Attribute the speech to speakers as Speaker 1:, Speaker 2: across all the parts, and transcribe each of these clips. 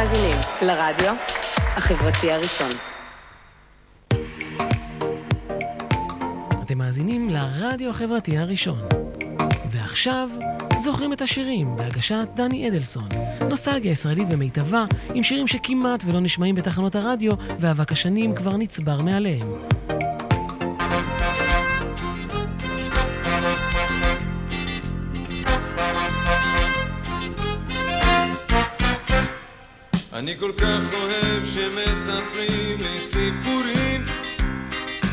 Speaker 1: מאזינים לרדיו החברתי הראשון.
Speaker 2: אתם מאזינים לרדיו החברתי הראשון. ועכשיו, זוכרים את השירים בהגשת דני אדלסון. נוסטלגיה ישראלית במיטבה, עם שירים שכמעט ולא נשמעים בתחנות הרדיו, ואבק השנים כבר נצבר מעליהם.
Speaker 3: אני כל כך אוהב שמספרים לי סיפורים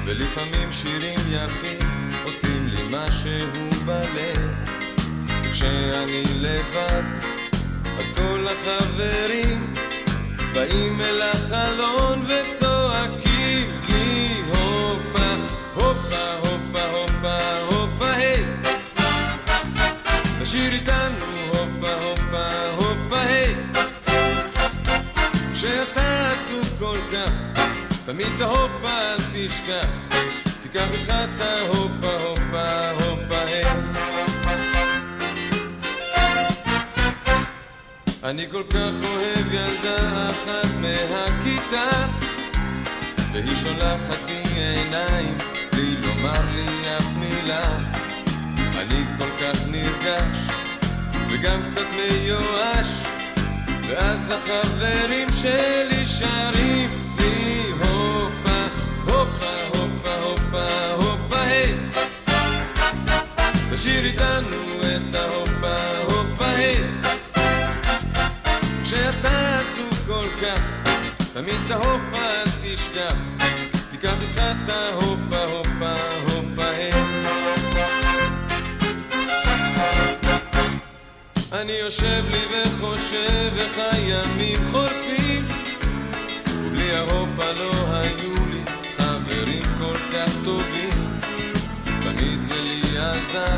Speaker 3: ולפעמים שירים יפים עושים לי משהו בלב. וכשאני לבד אז כל החברים באים אל החלון וצועקים לי הופה, הופה, הופה, הופה, הופה, היי! תשאיר איתנו הופה, הופה, תמיד את ההופה אל תשכח, תיקח איתך את ההופה, הופה, הופה, היי. אני כל כך אוהב ילדה אחת מהכיתה, והיא שולחת בי עיניים, בלי לומר לי אף מילה. אני כל כך נרגש, וגם קצת מיואש. ואז החברים שלי שרים לי הופה, הופה, הופה, הופה, היי. תשאיר איתנו את היי. כשאתה עצוב כל כך, תמיד את ההופה אל תשכח. תיקח איתך את ההופה, הופה, היי. אני יושב לי וחושב איך הימים חולפים ובלי ההופה לא היו לי חברים כל כך טובים תמיד זה לי עזר.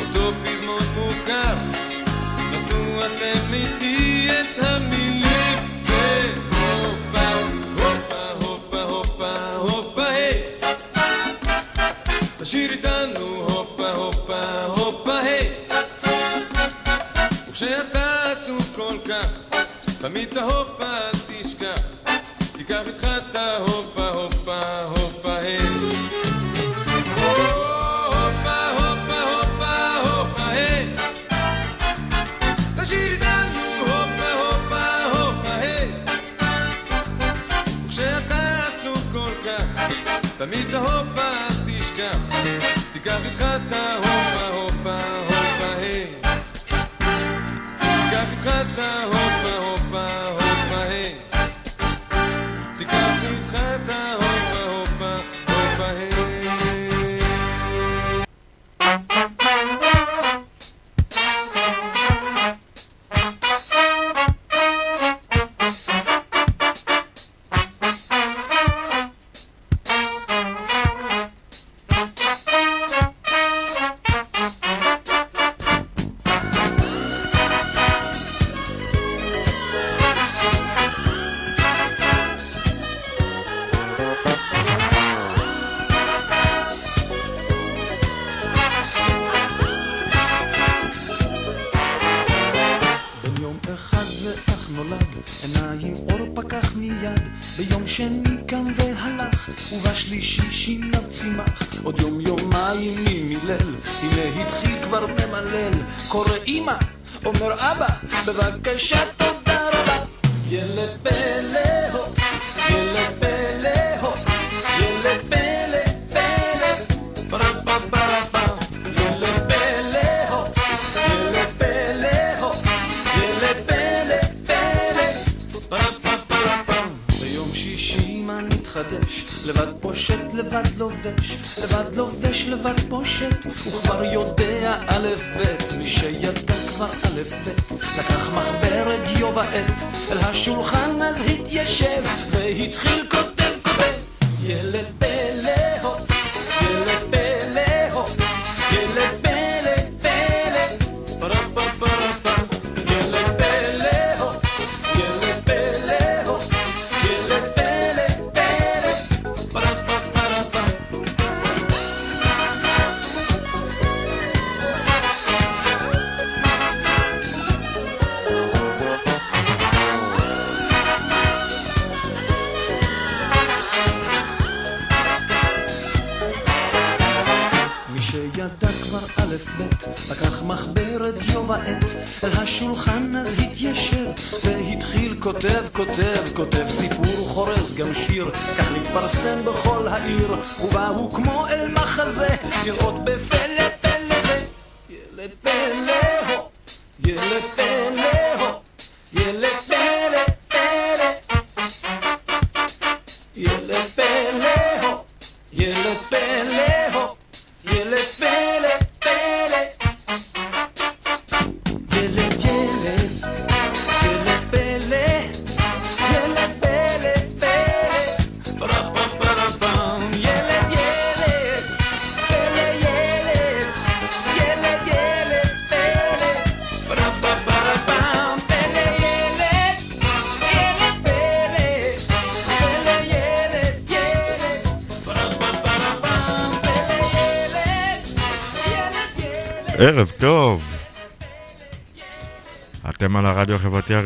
Speaker 3: אותו פזמון מוכר נסו אתם איתי את המילים. והופה, הופה, הופה, הופה, הופה, היי. תשאיר איתנו הופה, הופה, הופה, היי. וכשאתה עצוב כל כך, תמיד את ההופה תשכח, תיקח איתך את ההופה,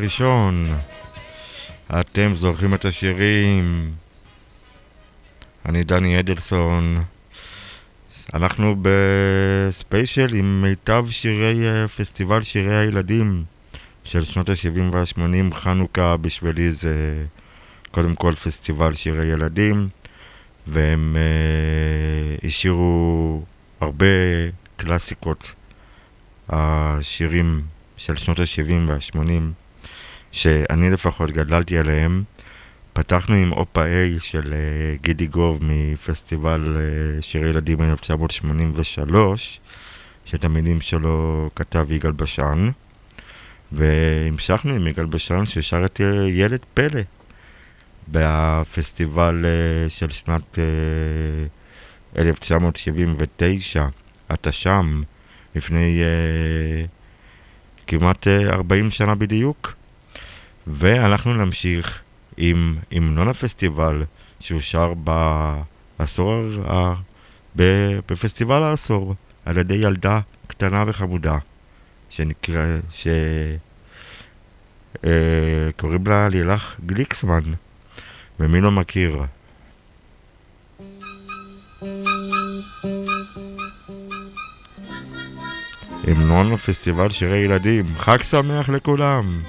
Speaker 4: הראשון. אתם זוכרים את השירים. אני דני אדלסון. אנחנו בספיישל עם מיטב שירי אה, פסטיבל שירי הילדים של שנות ה-70 וה-80. חנוכה בשבילי זה קודם כל פסטיבל שירי ילדים, והם אה, השאירו הרבה קלאסיקות השירים של שנות ה-70 וה-80, שאני לפחות גדלתי עליהם. פתחנו עם אופה איי של uh, גידי גוב מפסטיבל uh, שירי ילדים 1983, שאת המילים שלו כתב יגאל בשן, והמשכנו עם יגאל בשן ששר את uh, ילד פלא בפסטיבל של שנת uh, 1979, אתה שם. לפני כמעט uh, 40 שנה בדיוק. ואנחנו נמשיך עם המנון הפסטיבל שאושר בעשור, ה... בפסטיבל העשור על ידי ילדה קטנה וחמודה שנקרא, שקוראים uh, לה לילך גליקסמן ומי לא מכיר? המנון פסטיבל שירי ילדים. חג שמח לכולם!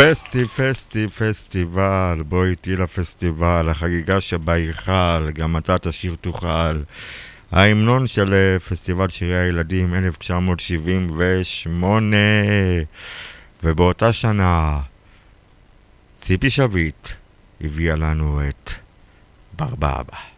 Speaker 5: פסטי, פסטי, פסטיבל,
Speaker 6: בוא איתי לפסטיבל, החגיגה שבה ייחל, גם אתה תשיר תוכל. ההמנון של אה, פסטיבל שירי הילדים 1978, ובאותה שנה ציפי שביט הביאה לנו את ברבאבא.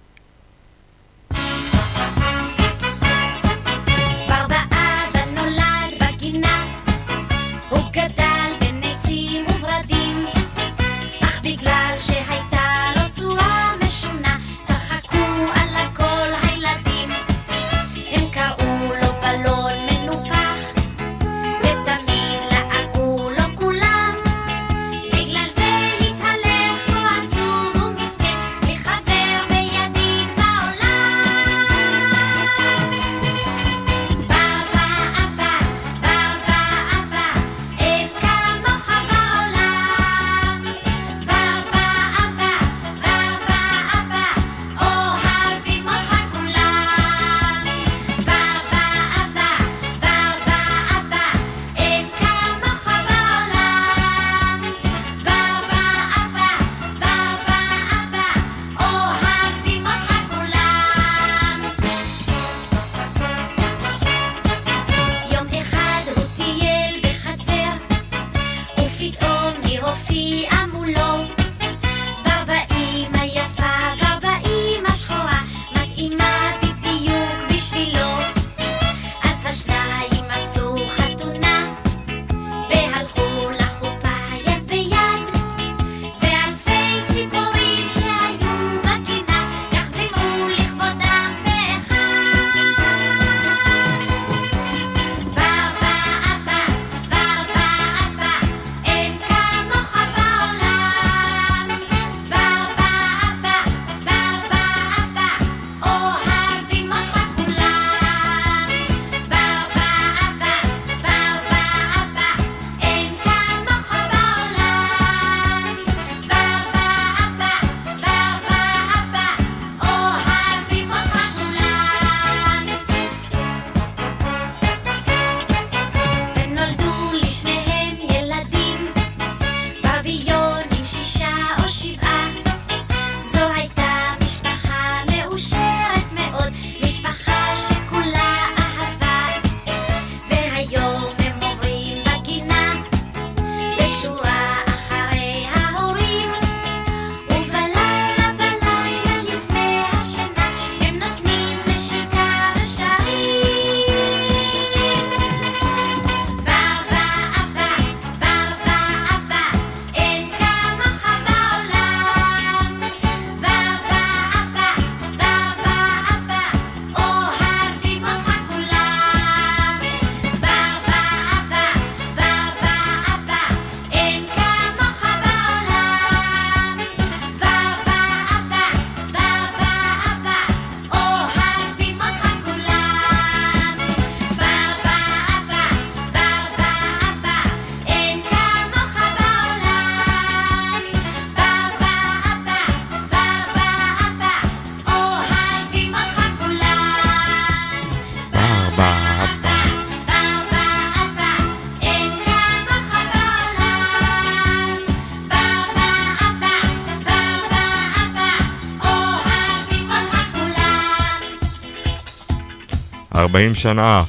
Speaker 6: 40 שנה.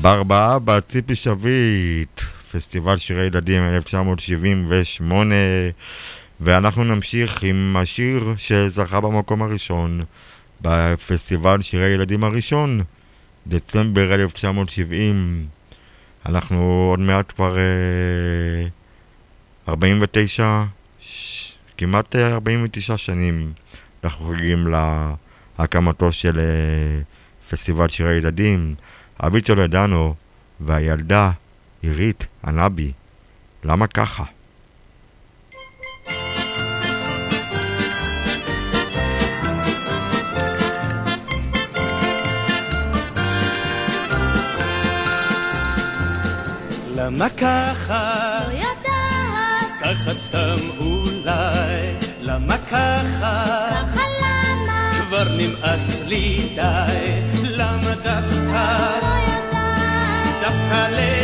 Speaker 6: בארבעה אבא, ציפי שביט, פסטיבל שירי ילדים 1978, ואנחנו נמשיך עם השיר שזכה במקום הראשון בפסטיבל שירי ילדים הראשון, דצמבר 1970. אנחנו עוד מעט כבר אה, 49, כמעט אה, 49 שנים אנחנו חוגגים להקמתו של... אה, פסטיבל שירי ילדים, אביצ'ו לדנו והילדה עירית ענבי. למה ככה?
Speaker 7: למה ככה?
Speaker 8: לא יודעת.
Speaker 7: ככה סתם אולי. למה ככה?
Speaker 8: ככה למה?
Speaker 7: כבר נמאס לי די.
Speaker 8: Dafka, Dafka
Speaker 7: lebt.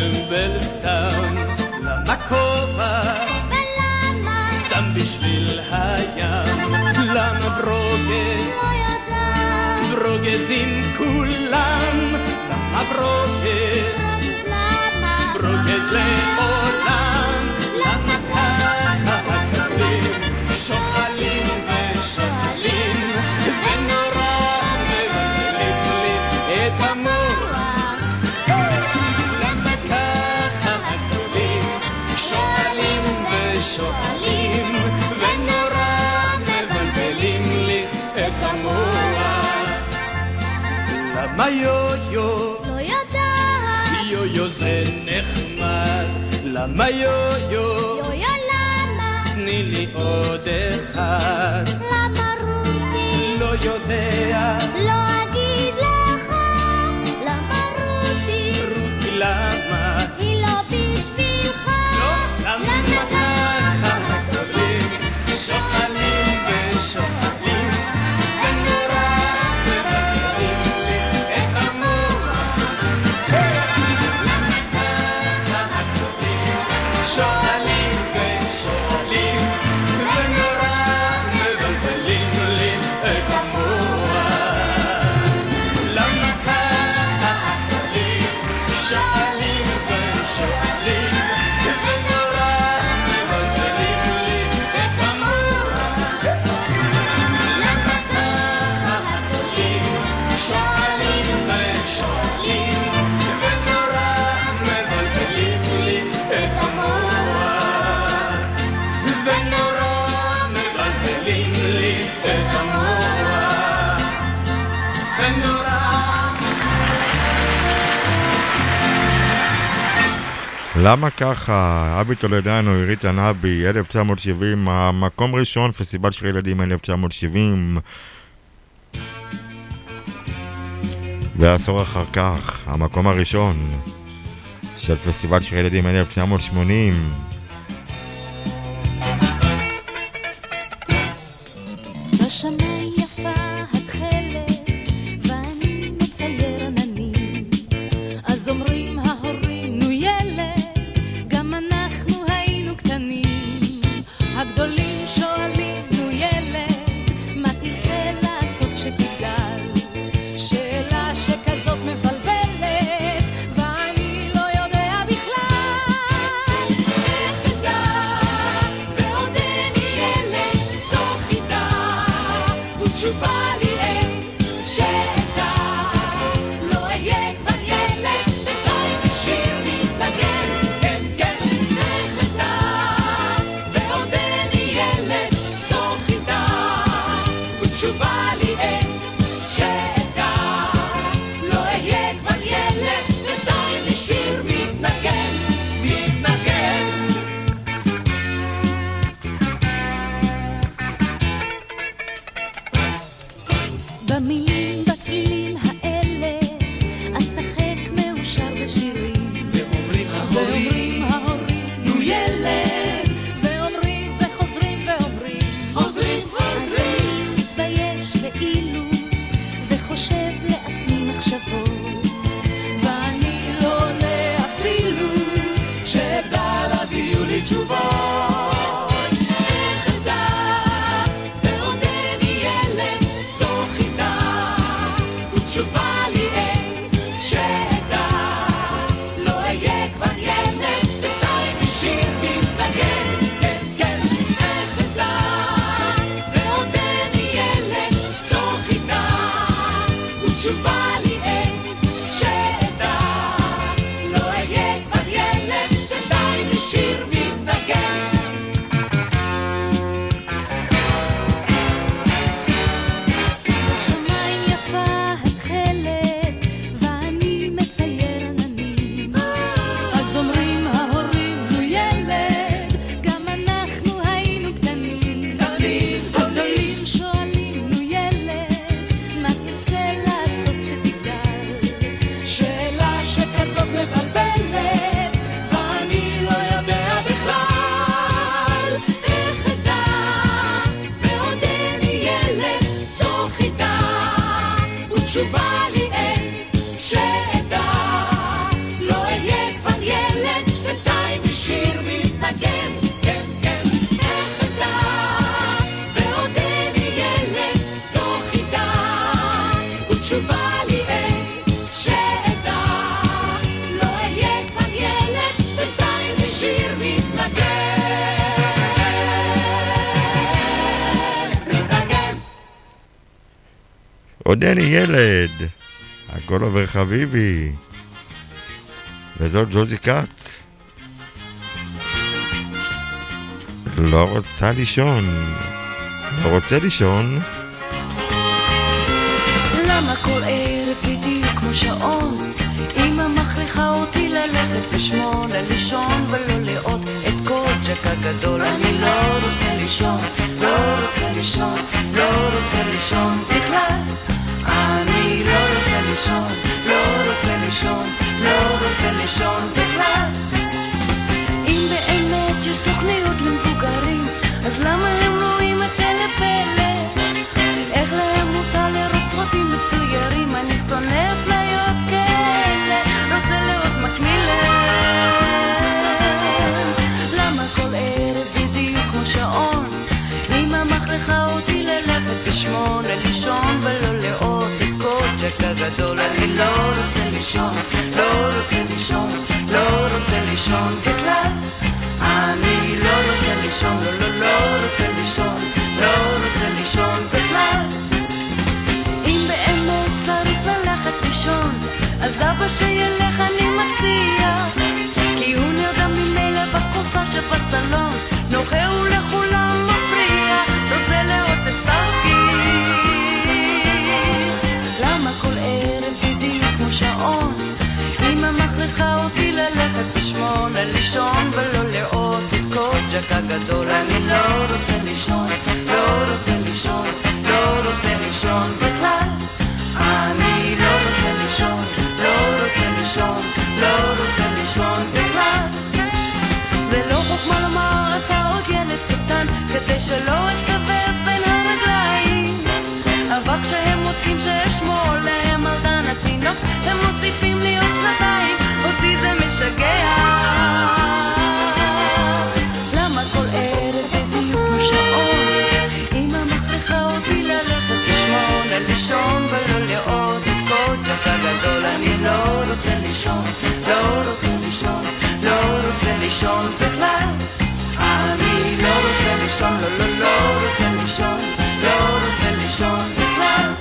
Speaker 7: טמבל סתם, למה כובע?
Speaker 8: ולמה?
Speaker 7: סתם בשביל הים, למה ברוגז?
Speaker 8: לא ברוגז
Speaker 7: עם כולם, למה ברוגז? יו-יו?
Speaker 8: לא יודעת.
Speaker 7: יו-יו זה נחמד. למה יו-יו?
Speaker 8: יו-יו למה?
Speaker 7: תני לי עוד אחד.
Speaker 8: למה רותי?
Speaker 7: לא יודע.
Speaker 8: למה
Speaker 7: ככה?
Speaker 9: אבי טולדנו, עירית ענבי, 1970, המקום ראשון, פסיבל של ילדים 1970. ועשור אחר כך, המקום הראשון של פסטיבל של ילדים 1980.
Speaker 10: survive.
Speaker 4: עודני ילד, הכל עובר חביבי. וזאת ג'וזי כץ. לא רוצה לישון. לא רוצה לישון.
Speaker 10: למה כל ערב בדיוק כמו שעון? אמא מכריחה אותי ללכת בשמונה לישון ולא לראות את קוג'ק הגדול. אני לא רוצה לישון, לא רוצה לישון, לא רוצה לישון בכלל. לישון, לא רוצה לישון, לא רוצה לישון בכלל. אם באמת יש תוכניות למבוגרים, אז למה הם רואים את אלה פלא? איך להם מותר לראות סרטים מצוירים? אני שונא לישון, לא רוצה לישון, לא רוצה לישון בכלל. אני לא רוצה לישון, לא, לא, לא רוצה לישון, לא רוצה לישון בכלל. אם באמת צריך ללכת לישון, בשמונה לישון לישון בכלל. אני לא רוצה לישון, לא, לא, לא רוצה לישון, לא רוצה לישון בכלל.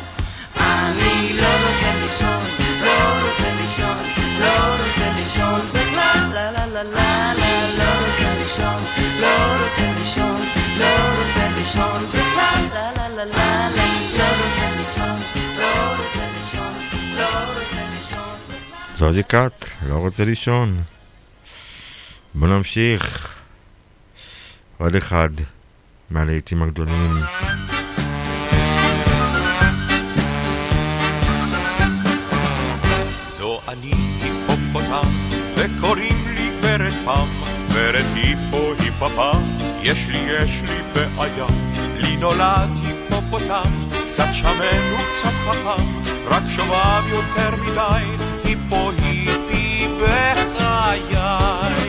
Speaker 10: אני לא רוצה לישון, לא רוצה לישון, לא רוצה לישון בכלל. לה לה לה לה לה, לא רוצה לישון, לא רוצה לישון, לא רוצה לישון בכלל. לה לה לה לה לה, לא רוצה לישון, לא רוצה לישון, לא רוצה לישון בכלל.
Speaker 4: זוזי כץ, לא רוצה לישון. בוא נמשיך. עוד אחד מהלהיטים הגדולים.
Speaker 11: זו אני היפופוטם, וקוראים לי גברת פם, גברת היפו היפפה, יש לי יש לי בעיה, לי נולד היפופוטם, קצת שמן וקצת חכם, רק שובב יותר מדי, היפו היפי בחיי.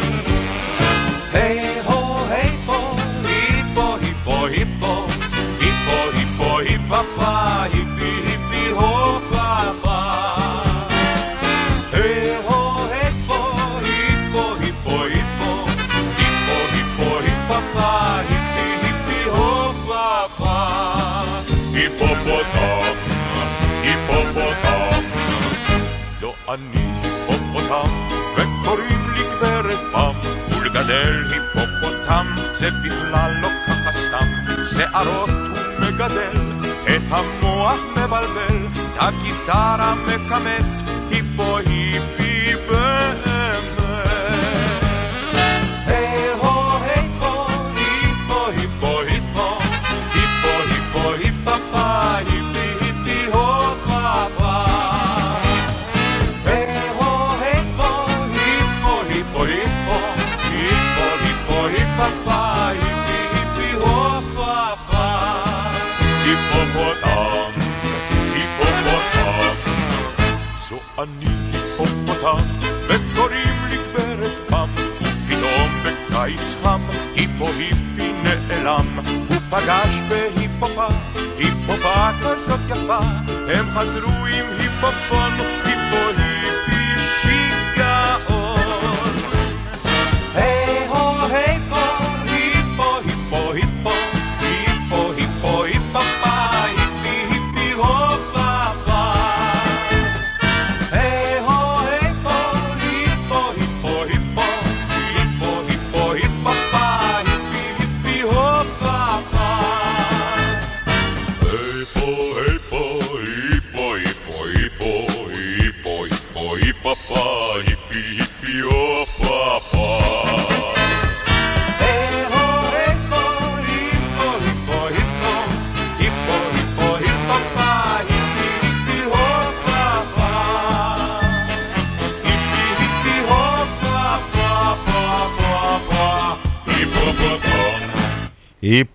Speaker 11: היפופוטם, היפופוטם, זו אני היפופוטם, וקוראים ולגדל היפופוטם זה בכלל לא ככה סתם, שערות הוא מגדל, את המוח מבלבל, את הגיטרה מכמת, היפו היפי פגש בהיפופה, היפופה כזאת יפה, הם חזרו עם היפופון,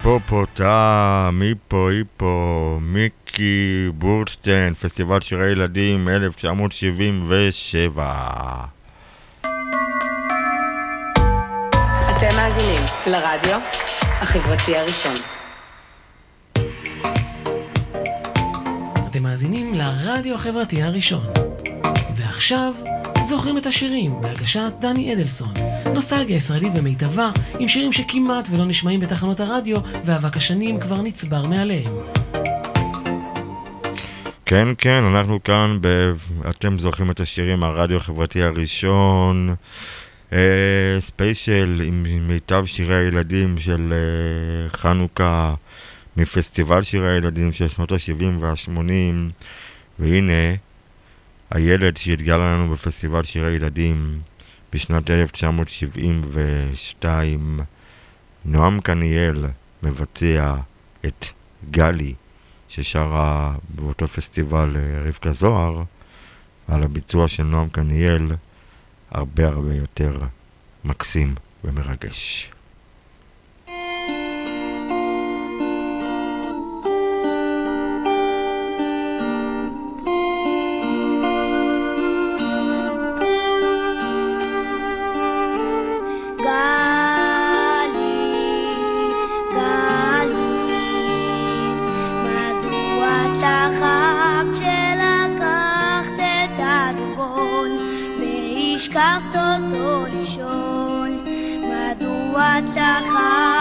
Speaker 11: היפופוטם,
Speaker 4: היפו היפו, מיקי בורשטיין, פסטיבל שירי ילדים 1977.
Speaker 1: אתם מאזינים לרדיו החברתי הראשון.
Speaker 2: אתם מאזינים לרדיו החברתי הראשון. ועכשיו, זוכרים את השירים בהגשת דני אדלסון. נוסטלגיה ישראלית במיטבה, עם שירים שכמעט ולא נשמעים בתחנות הרדיו, ואבק השנים כבר נצבר מעליהם.
Speaker 4: כן, כן, אנחנו כאן, ב... אתם זוכרים את השירים מהרדיו החברתי הראשון, אה, ספיישל עם מיטב שירי הילדים של אה, חנוכה, מפסטיבל שירי הילדים של שנות ה-70 וה-80, והנה, הילד שהתגלה לנו בפסטיבל שירי ילדים בשנת 1972, נועם קניאל מבצע את גלי. ששרה באותו פסטיבל אה, רבקה זוהר, על הביצוע של נועם קניאל, הרבה הרבה יותר מקסים ומרגש.
Speaker 5: אותו לישון? מדוע צחקת?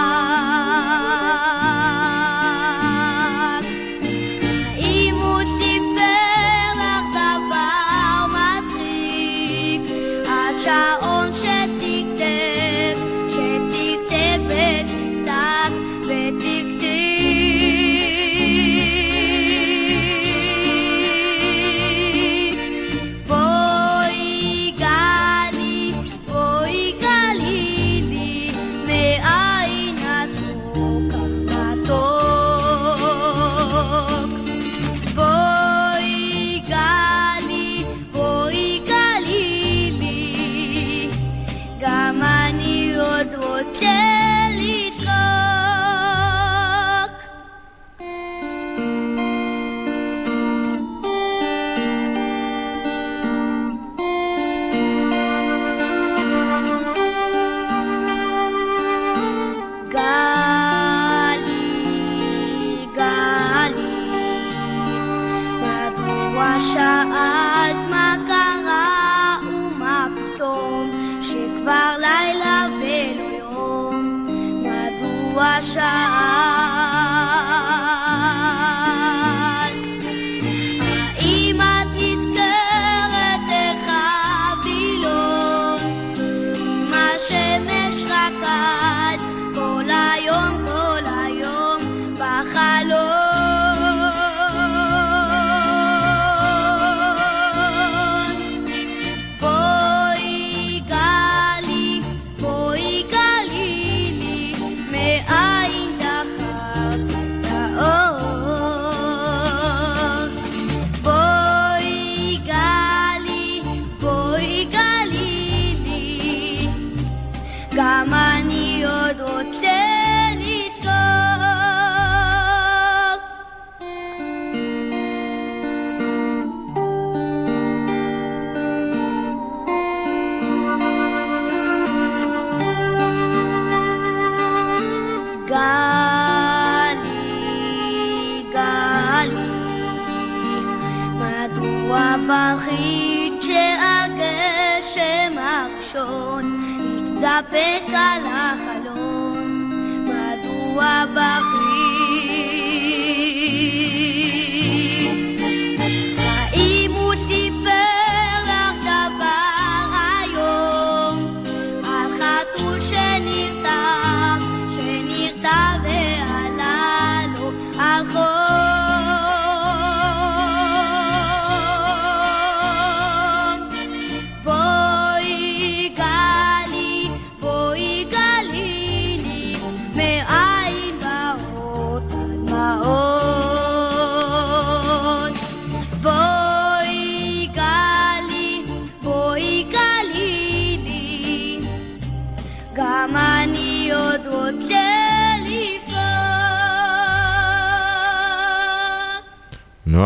Speaker 5: הוא הפחית שהגשם הראשון התדפק על החלון. מדוע בחית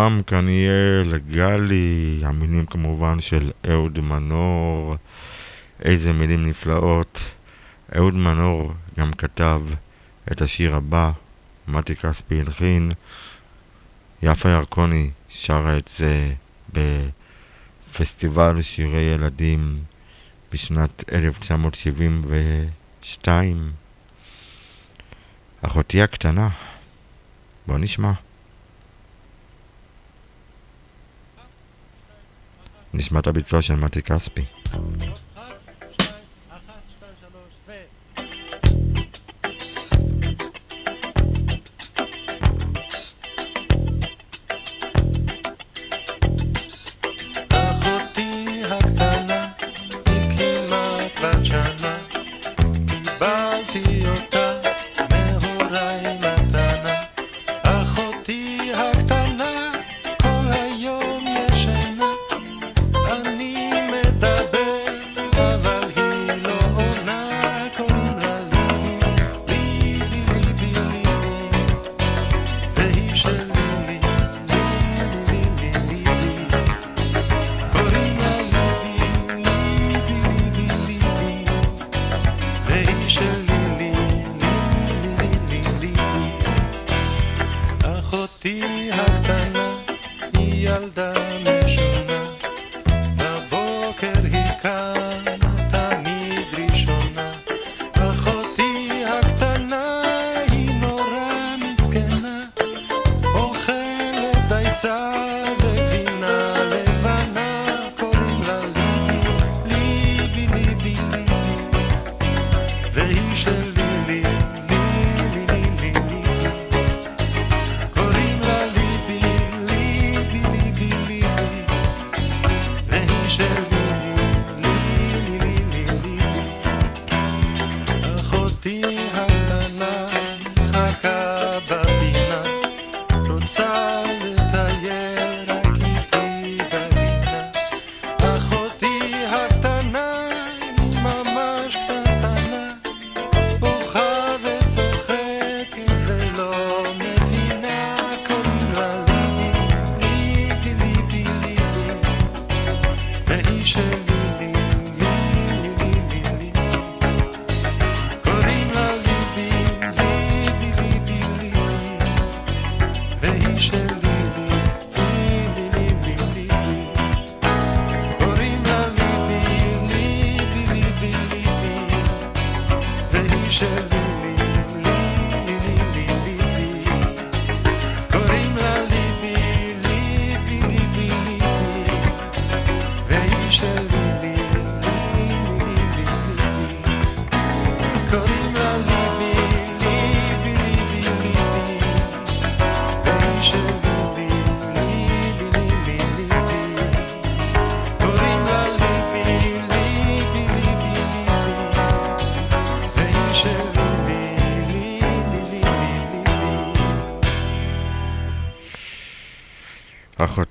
Speaker 12: שם יהיה לגלי, המילים כמובן של אהוד מנור, איזה מילים נפלאות. אהוד מנור גם כתב את השיר הבא, מתי כספי הלחין. יפה ירקוני שרה את זה בפסטיבל שירי ילדים בשנת 1972. אחותי הקטנה, בוא נשמע. נשמע את הביצוע של מתי כספי.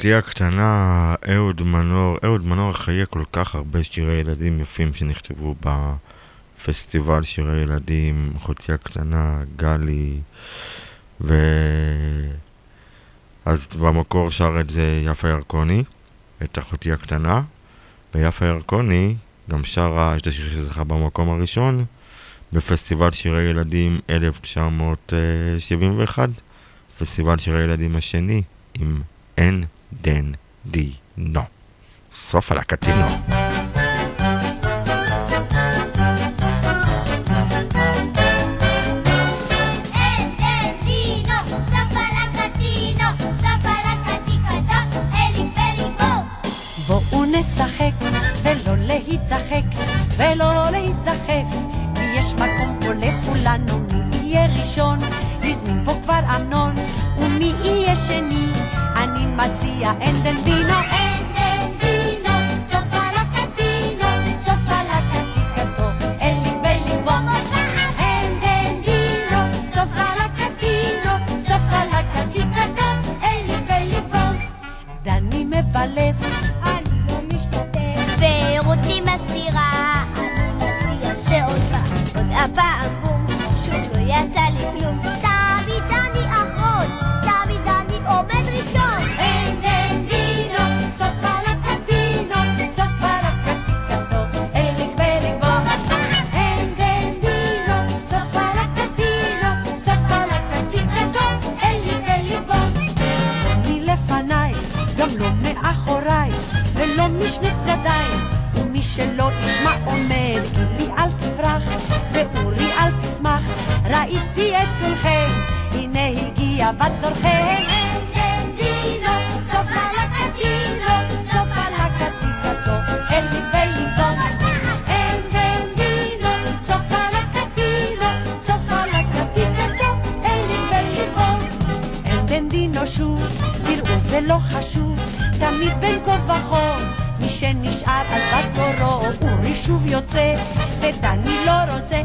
Speaker 4: אחותי הקטנה,
Speaker 12: אהוד מנור, אהוד מנור חיה כל כך הרבה שירי ילדים יפים שנכתבו בפסטיבל שירי ילדים, אחותי הקטנה, גלי, ו... אז במקור שר את זה יפה ירקוני, את אחותי הקטנה, ויפה ירקוני גם שרה את השיר שזכה במקום הראשון בפסטיבל שירי ילדים 1971, אה, פסטיבל שירי ילדים השני עם אין
Speaker 4: דנדינו. סוף על הקטינו.
Speaker 13: לשחק ולא להידחק ולא להידחף כי יש מקום פה לכולנו מי יהיה ראשון הזמין פה כבר אמנון ומי יהיה שני mamma Endendino, Endendino Endendino Zoffalacattino Zoffalacatticato E lì belli uomo Endendino Zoffalacattino Zoffalacatticato E lì belli uomo. Danni me baleva בתורכם.
Speaker 8: Entendino, סוף על הקטינו, סוף על הקטיקתו,
Speaker 13: אלי וליבו,
Speaker 8: Entendino, סוף על הקטינו, סוף על הקטיקתו, אלי וליבו.
Speaker 13: אנדנדינו שוב, תראו זה לא חשוב, תמיד בין כה וכה. מי שנשאר אז בתורו, אורי שוב יוצא, ודני לא רוצה.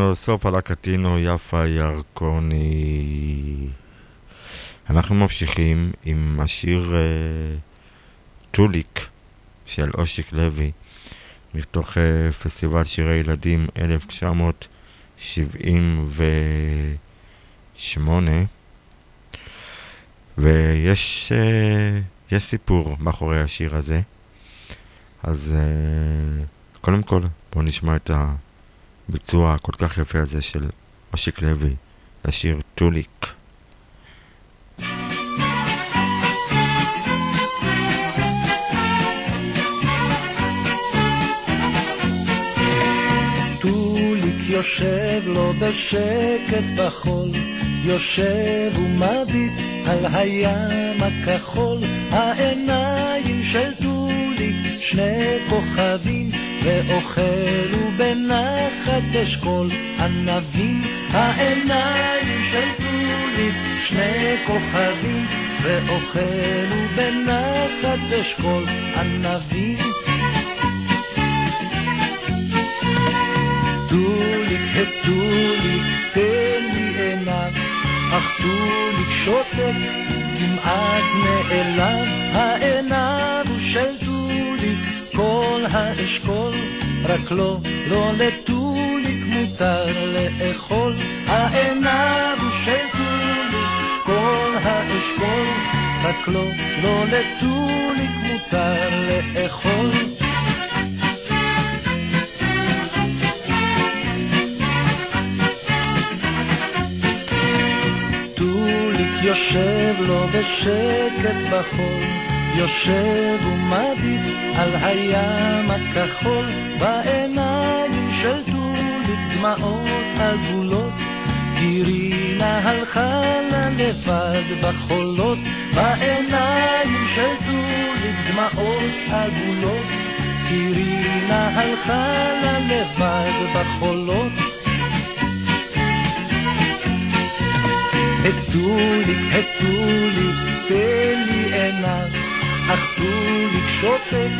Speaker 4: דנדינו, סוף על הקטינו, יפה ירקוני. אנחנו ממשיכים עם השיר אה, טוליק של אושיק לוי, מתוך אה, פסטיבל שירי ילדים 1978. ויש אה, יש סיפור מאחורי השיר הזה. אז אה, קודם כל, בואו נשמע את הביצוע הכל כך יפה הזה של אושיק לוי לשיר טוליק.
Speaker 14: יושב לו בשקט בחול, יושב ומביט על הים הכחול, העיניים של טוליק שני כוכבים, ואוכלו בנחת אשכול ענבים, העיניים של טוליק שני כוכבים, ואוכלו בנחת אשכול ענבים. טוליק הטוליק תן לי עיניו, אך טוליק שותק כמעט נעלם, העיניו הוא של טוליק כל האשכול, רק לא, לא לטוליק מותר לאכול, העיניו הוא של טוליק כל האשכול, רק לא, לא לטוליק מותר לאכול. יושב לו בשקט בחול, יושב ומביט על הים הכחול, בעיניים של טוליק דמעות עגולות, גירינה הלכה לה לבד בחולות, בעיניים של טוליק דמעות עגולות, אירינה הלכה לה לבד בחולות. הטוליק, הטוליק, תן לי עיניו, אך טוליק שותק,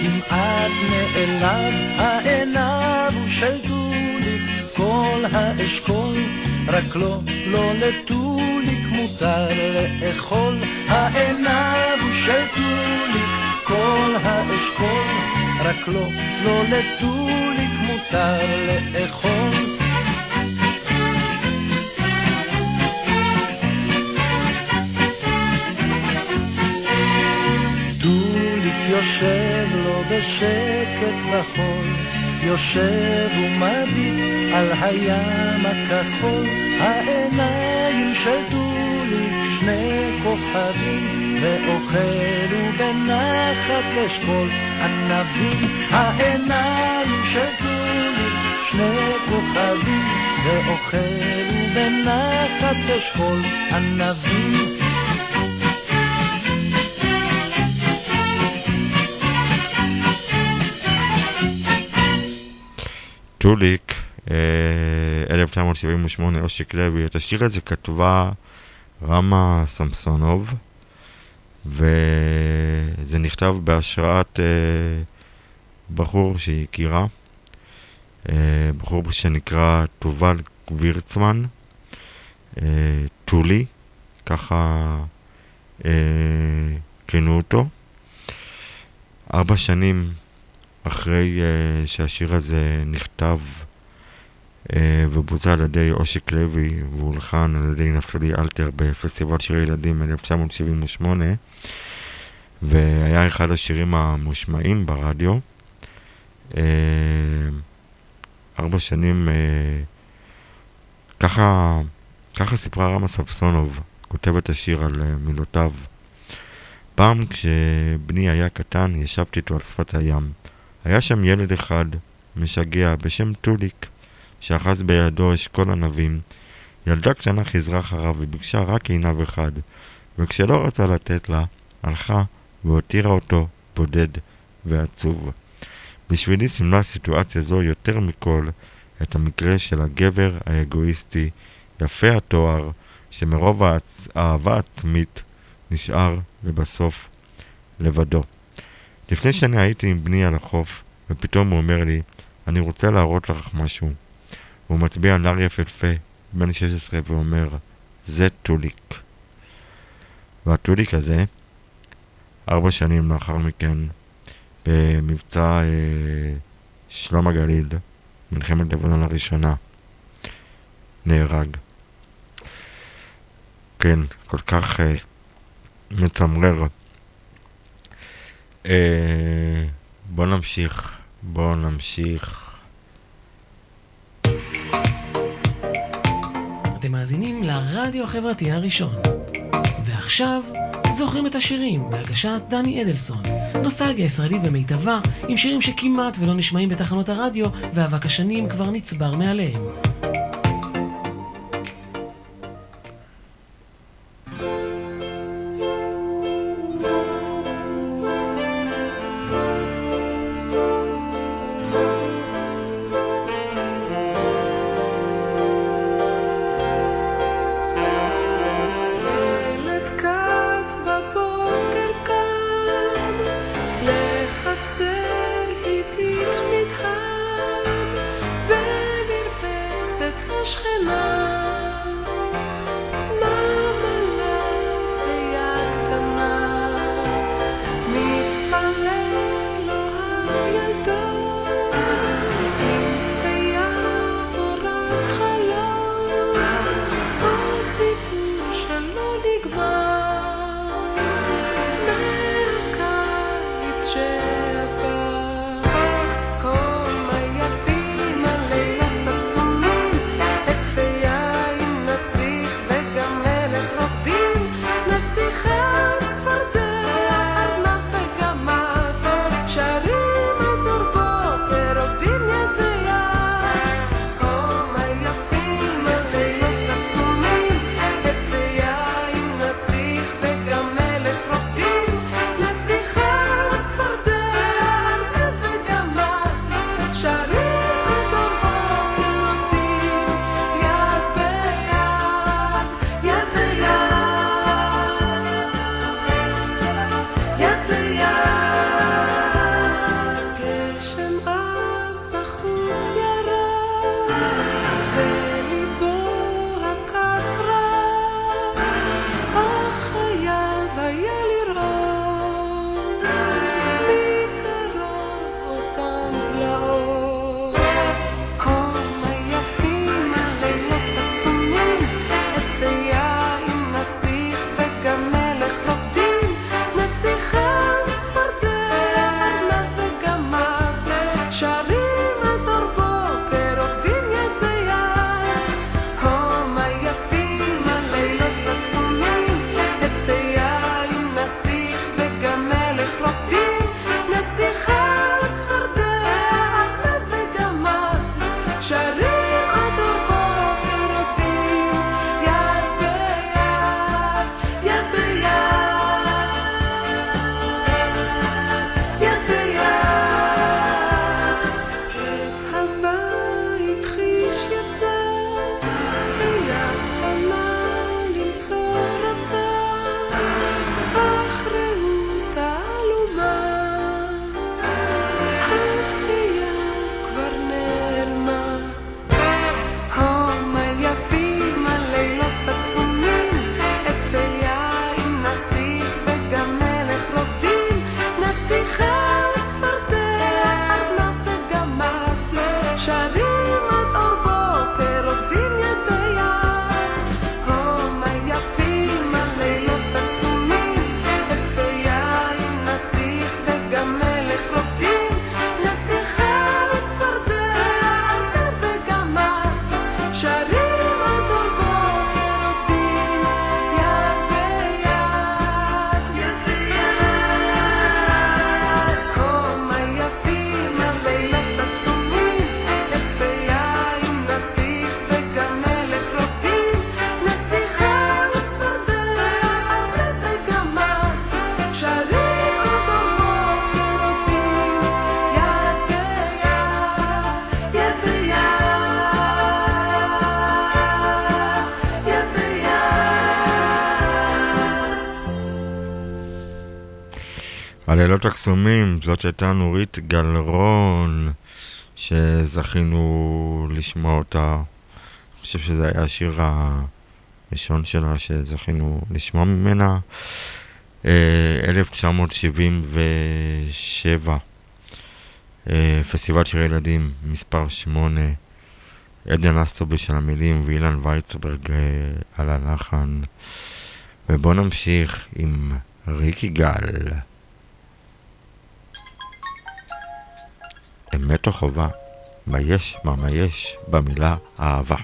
Speaker 14: כמעט נעלב, העיניו הוא של טוליק, כל האשכול, רק לא, לא לטוליק מותר לאכול, העיניו הוא של טוליק, כל האשכול, רק לא, לא לטוליק מותר לאכול. יושב לו בשקט בחול, יושב ומביט על הים הכחול, העיניים של טוליק שני כוכבים, ואוכל ובנחת לשקול ענבים, העיניים של טוליק שני כוכבים, ואוכל ובנחת לשקול ענבים.
Speaker 4: טוליק, אה, 1978, אושיק לוי. את השיר הזה כתבה רמה סמסונוב, וזה נכתב בהשראת אה, בחור שהיא הכירה, אה, בחור שנקרא תובל גבירצמן, אה, טולי, ככה כינו אותו. ארבע שנים אחרי uh, שהשיר הזה נכתב uh, ובוצע על ידי אושיק לוי והולחן על ידי נפתלי אלתר בפסטיבל שירי ילדים 1978 והיה אחד השירים המושמעים ברדיו. Uh, ארבע שנים, uh, ככה, ככה סיפרה רמה ספסונוב, כותבת השיר על uh, מילותיו. פעם כשבני היה קטן ישבתי איתו על שפת הים. היה שם ילד אחד, משגע, בשם טוליק, שאחז בידו אשכול ענבים. ילדה קטנה חזרה אחריו וביקשה רק עינב אחד, וכשלא רצה לתת לה, הלכה והותירה אותו בודד ועצוב. בשבילי סימלה סיטואציה זו יותר מכל את המקרה של הגבר האגואיסטי, יפה התואר, שמרוב. האהבה עצמית נשאר לבסוף לבדו. לפני שנה הייתי עם בני על החוף, ופתאום הוא אומר לי, אני רוצה להראות לך משהו. הוא מצביע על נער יפהפה, בן 16, ואומר, זה טוליק. והטוליק הזה, ארבע שנים לאחר מכן, במבצע אה, שלום הגליל, מלחמת לבנון הראשונה, נהרג. כן, כל כך אה, מצמרר. אה, בוא נמשיך, בוא נמשיך.
Speaker 2: אתם מאזינים לרדיו החברתי הראשון. ועכשיו, זוכרים את השירים בהגשת דני אדלסון. נוסטלגיה ישראלית במיטבה, עם שירים שכמעט ולא נשמעים בתחנות הרדיו, ואבק השנים כבר נצבר מעליהם.
Speaker 15: הלילות
Speaker 16: הקסומים, זאת שהייתה נורית גלרון, שזכינו לשמוע אותה. אני חושב שזה היה השיר הראשון שלה שזכינו לשמוע ממנה. אה, 1977, אה, פסטיבל שירי ילדים, מספר 8, עדן אסטובי של המילים ואילן וייצברג אה, על הלחן. ובואו נמשיך עם ריקי גל. אמת או חובה, מה יש, מה מה יש, במילה אהבה.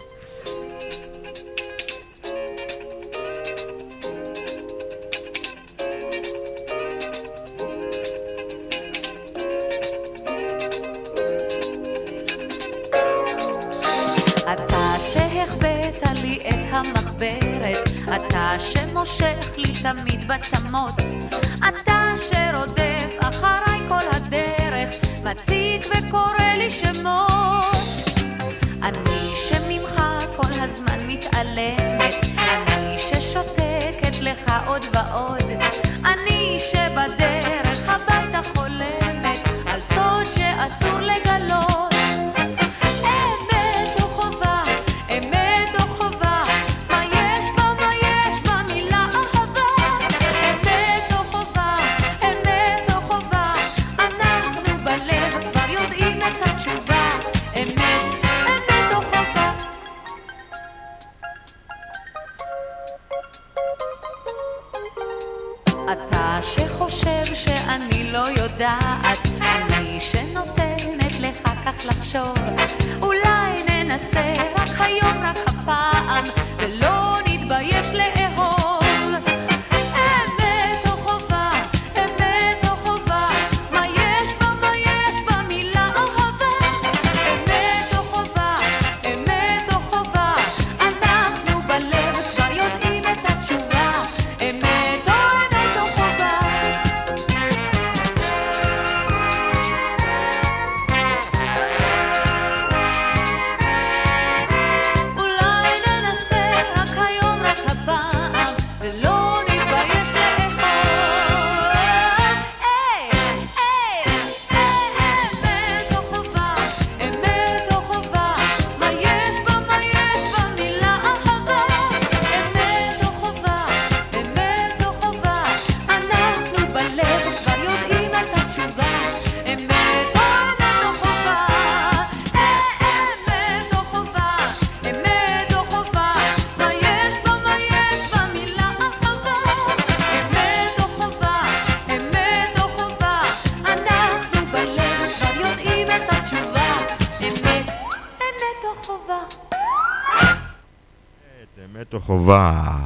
Speaker 4: אותו חובה.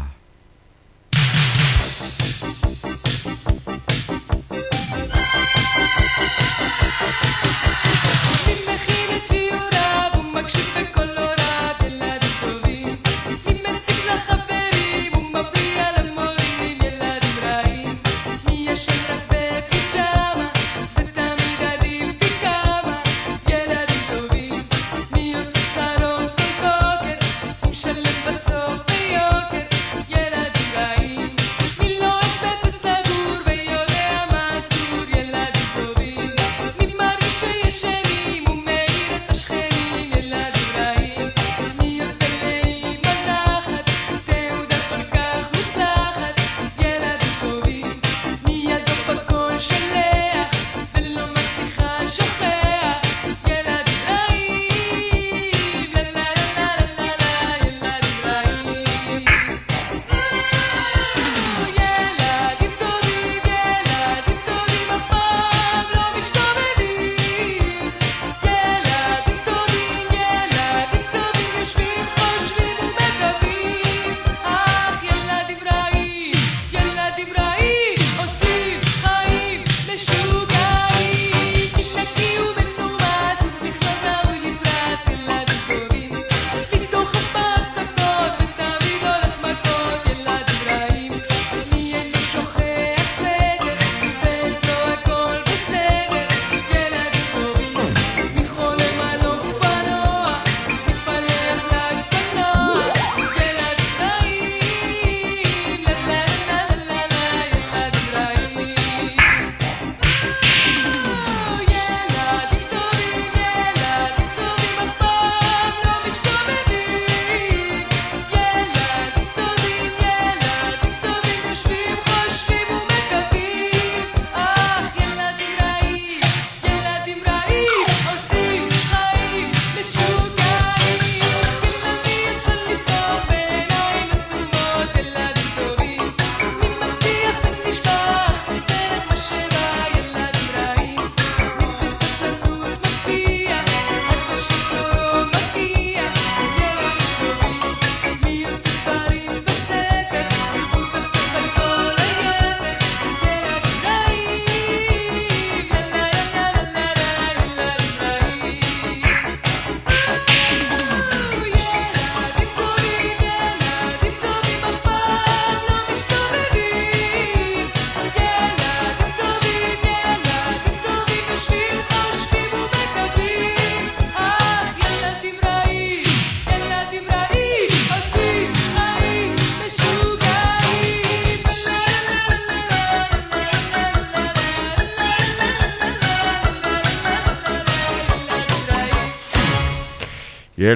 Speaker 15: מי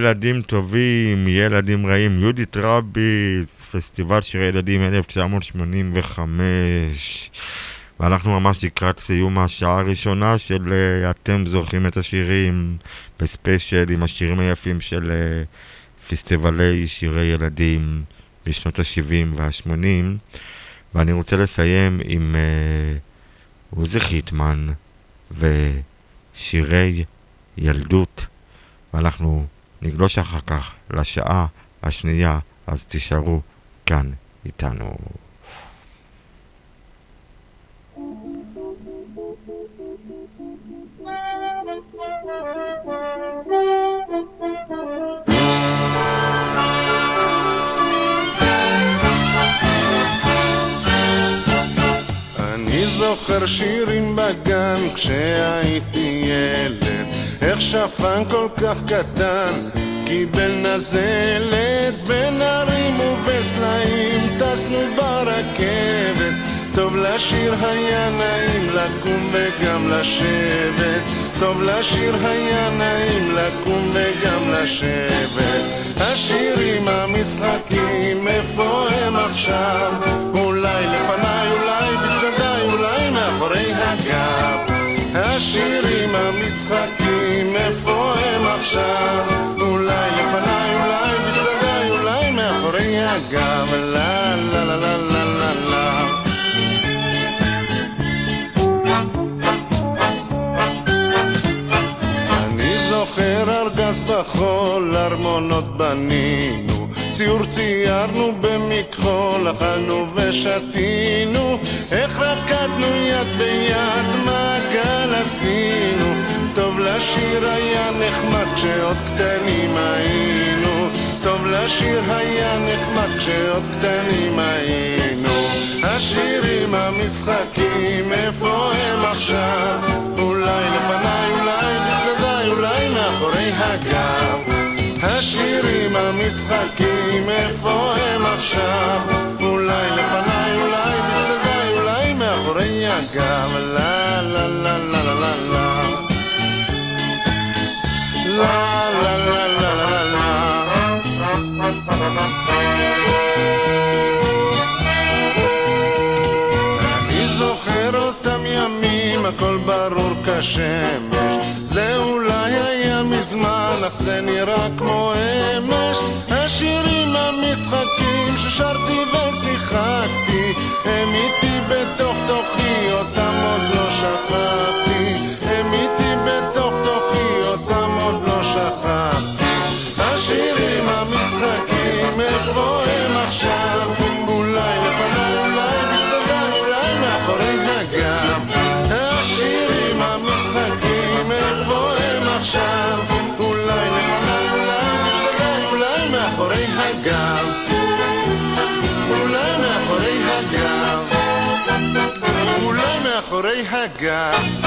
Speaker 15: ילדים טובים, ילדים רעים,
Speaker 4: יהודית רביץ, פסטיבל שירי ילדים 1985 ואנחנו ממש לקראת סיום השעה הראשונה של אה, אתם זוכרים את השירים. בספיישל עם השירים היפים של אה, פסטיבלי שירי ילדים בשנות ה-70 וה-80 ואני רוצה לסיים עם אה, עוזי חיטמן ושירי ילדות. ואנחנו נגלוש אחר כך לשעה השנייה, אז תישארו כאן איתנו.
Speaker 17: זוכר שירים בגן כשהייתי ילד. איך שפן כל כך קטן קיבל נזלת בין הרים ובסלעים. טסנו ברכבת טוב לשיר היה נעים לקום וגם לשבת. טוב לשיר היה נעים לקום וגם לשבת. השירים המשחקים איפה הם עכשיו? אולי לפניי אולי מאחורי הגב השירים המשחקים איפה הם עכשיו? אולי לפניי אולי בצדדיי אולי מאחורי הגב. לה לה לה לה לה לה לה. אני זוכר ארגז בחול, ארמונות בנינו, ציור ציירנו במכחול, אכלנו ושתינו, איך רקדנו יד ביד, מעגל עשינו. טוב לשיר היה נחמד כשעוד קטנים היינו. טוב לשיר היה נחמד כשעוד קטנים היינו. השירים, המשחקים, איפה הם עכשיו? אולי לפניי, אולי בצדדיי, אולי מאחורי הגב. השירים, המשחקים, איפה הם עכשיו? אולי לפניי, אולי בצדדיי, אולי מאחורי הגב. לה לה לה לה לה לה לה לה לה לה לה לה אני הכל ברור כשמש. זה אולי היה מזמן, אך זה נראה כמו אמש. השירים, המשחקים ששרתי ושיחקתי, הם איתי בתוך תוכי, אותם עוד לא שכחתי. הם איתי בתוך תוכי, אותם עוד לא שכחתי. השירים, המשחקים, איפה הם עכשיו? עכשיו? אולי אולי מאחורי הגב. אולי מאחורי הגב. אולי מאחורי הגב.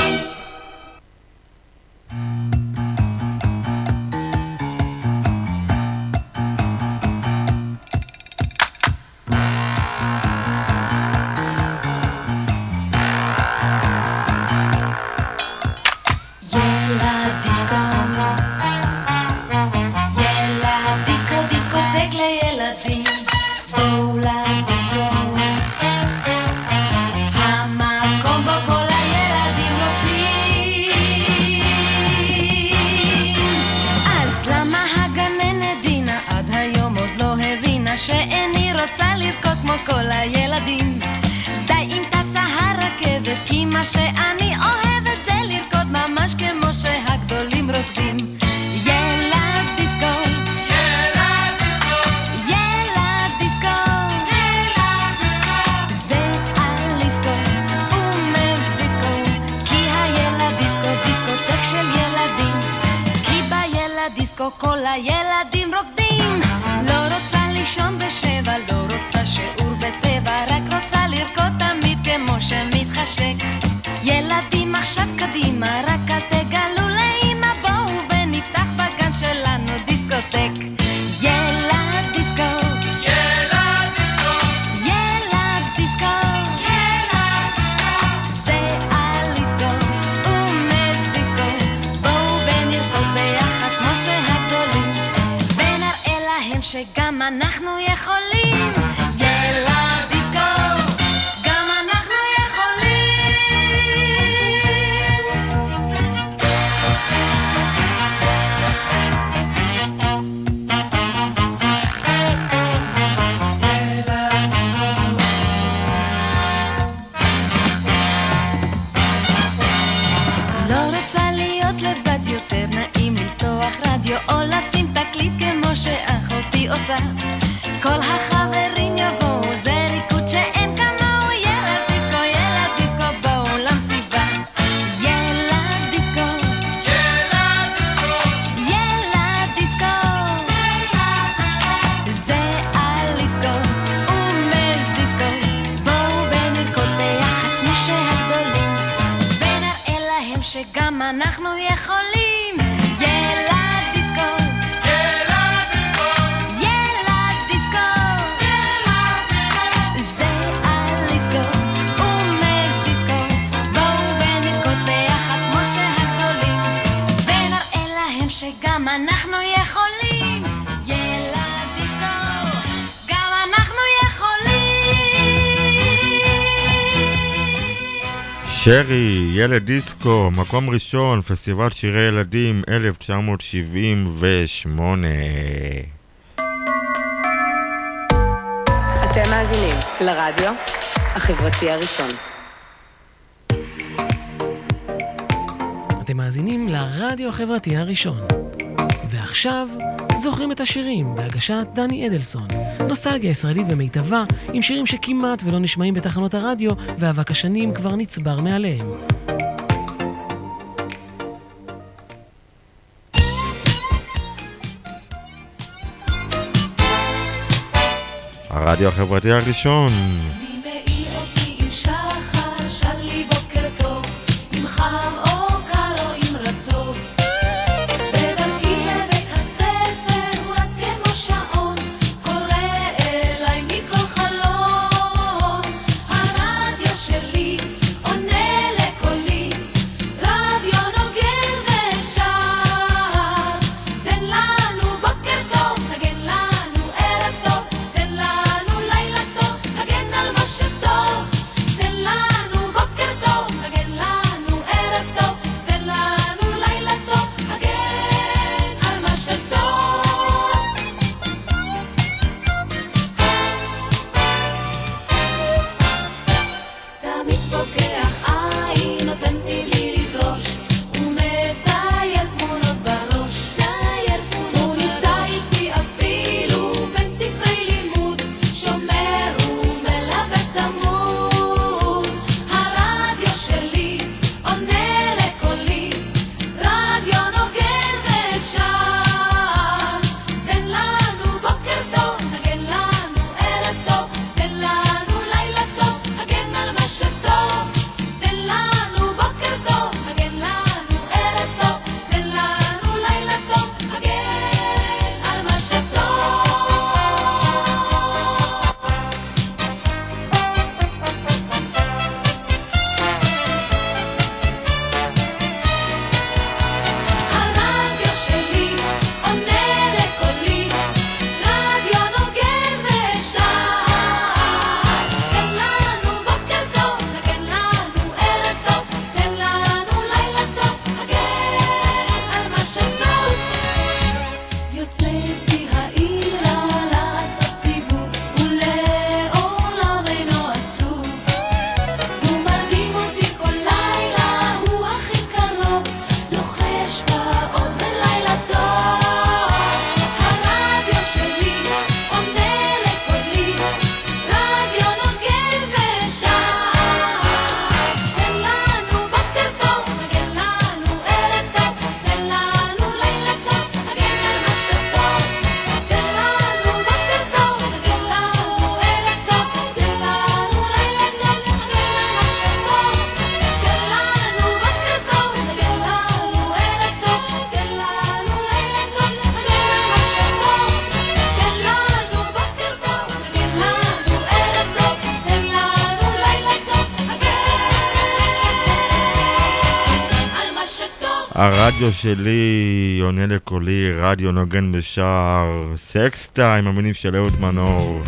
Speaker 18: i מקום ראשון, פסטיבל שירי ילדים 1978.
Speaker 1: אתם מאזינים לרדיו החברתי הראשון.
Speaker 2: אתם מאזינים לרדיו החברתי הראשון. ועכשיו, זוכרים את השירים בהגשת דני אדלסון. נוסטלגיה ישראלית במיטבה, עם שירים שכמעט ולא נשמעים בתחנות הרדיו, ואבק השנים כבר נצבר מעליהם.
Speaker 16: הרדיו החברתי הראשון.
Speaker 4: הרדיו שלי עונה לקולי, רדיו נוגן
Speaker 16: בשער סקסטה עם המילים של אהוד מנור.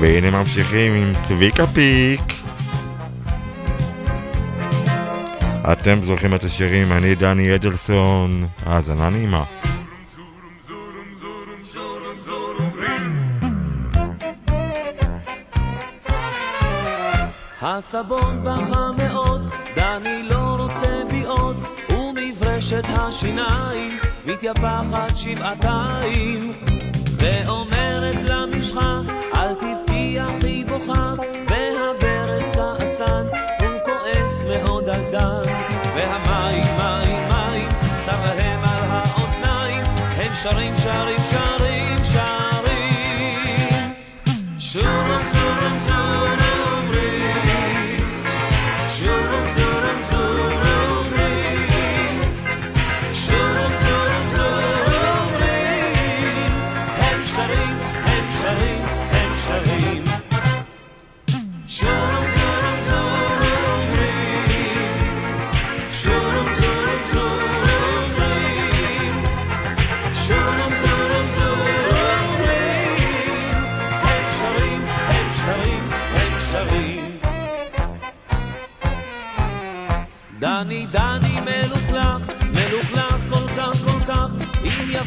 Speaker 16: והנה ממשיכים עם צביקה פיק. אתם זוכרים את השירים, אני דני אדלסון, האזנה נעימה.
Speaker 19: הסבון בחמש חושת השיניים, מתייפחת שבעתיים, ואומרת למשחה, אל תבכי אחי בוכה, והברז תעשן הוא כועס מאוד על דן, והמים מים מים, צר על האוזניים, הם שרים שרים שרים.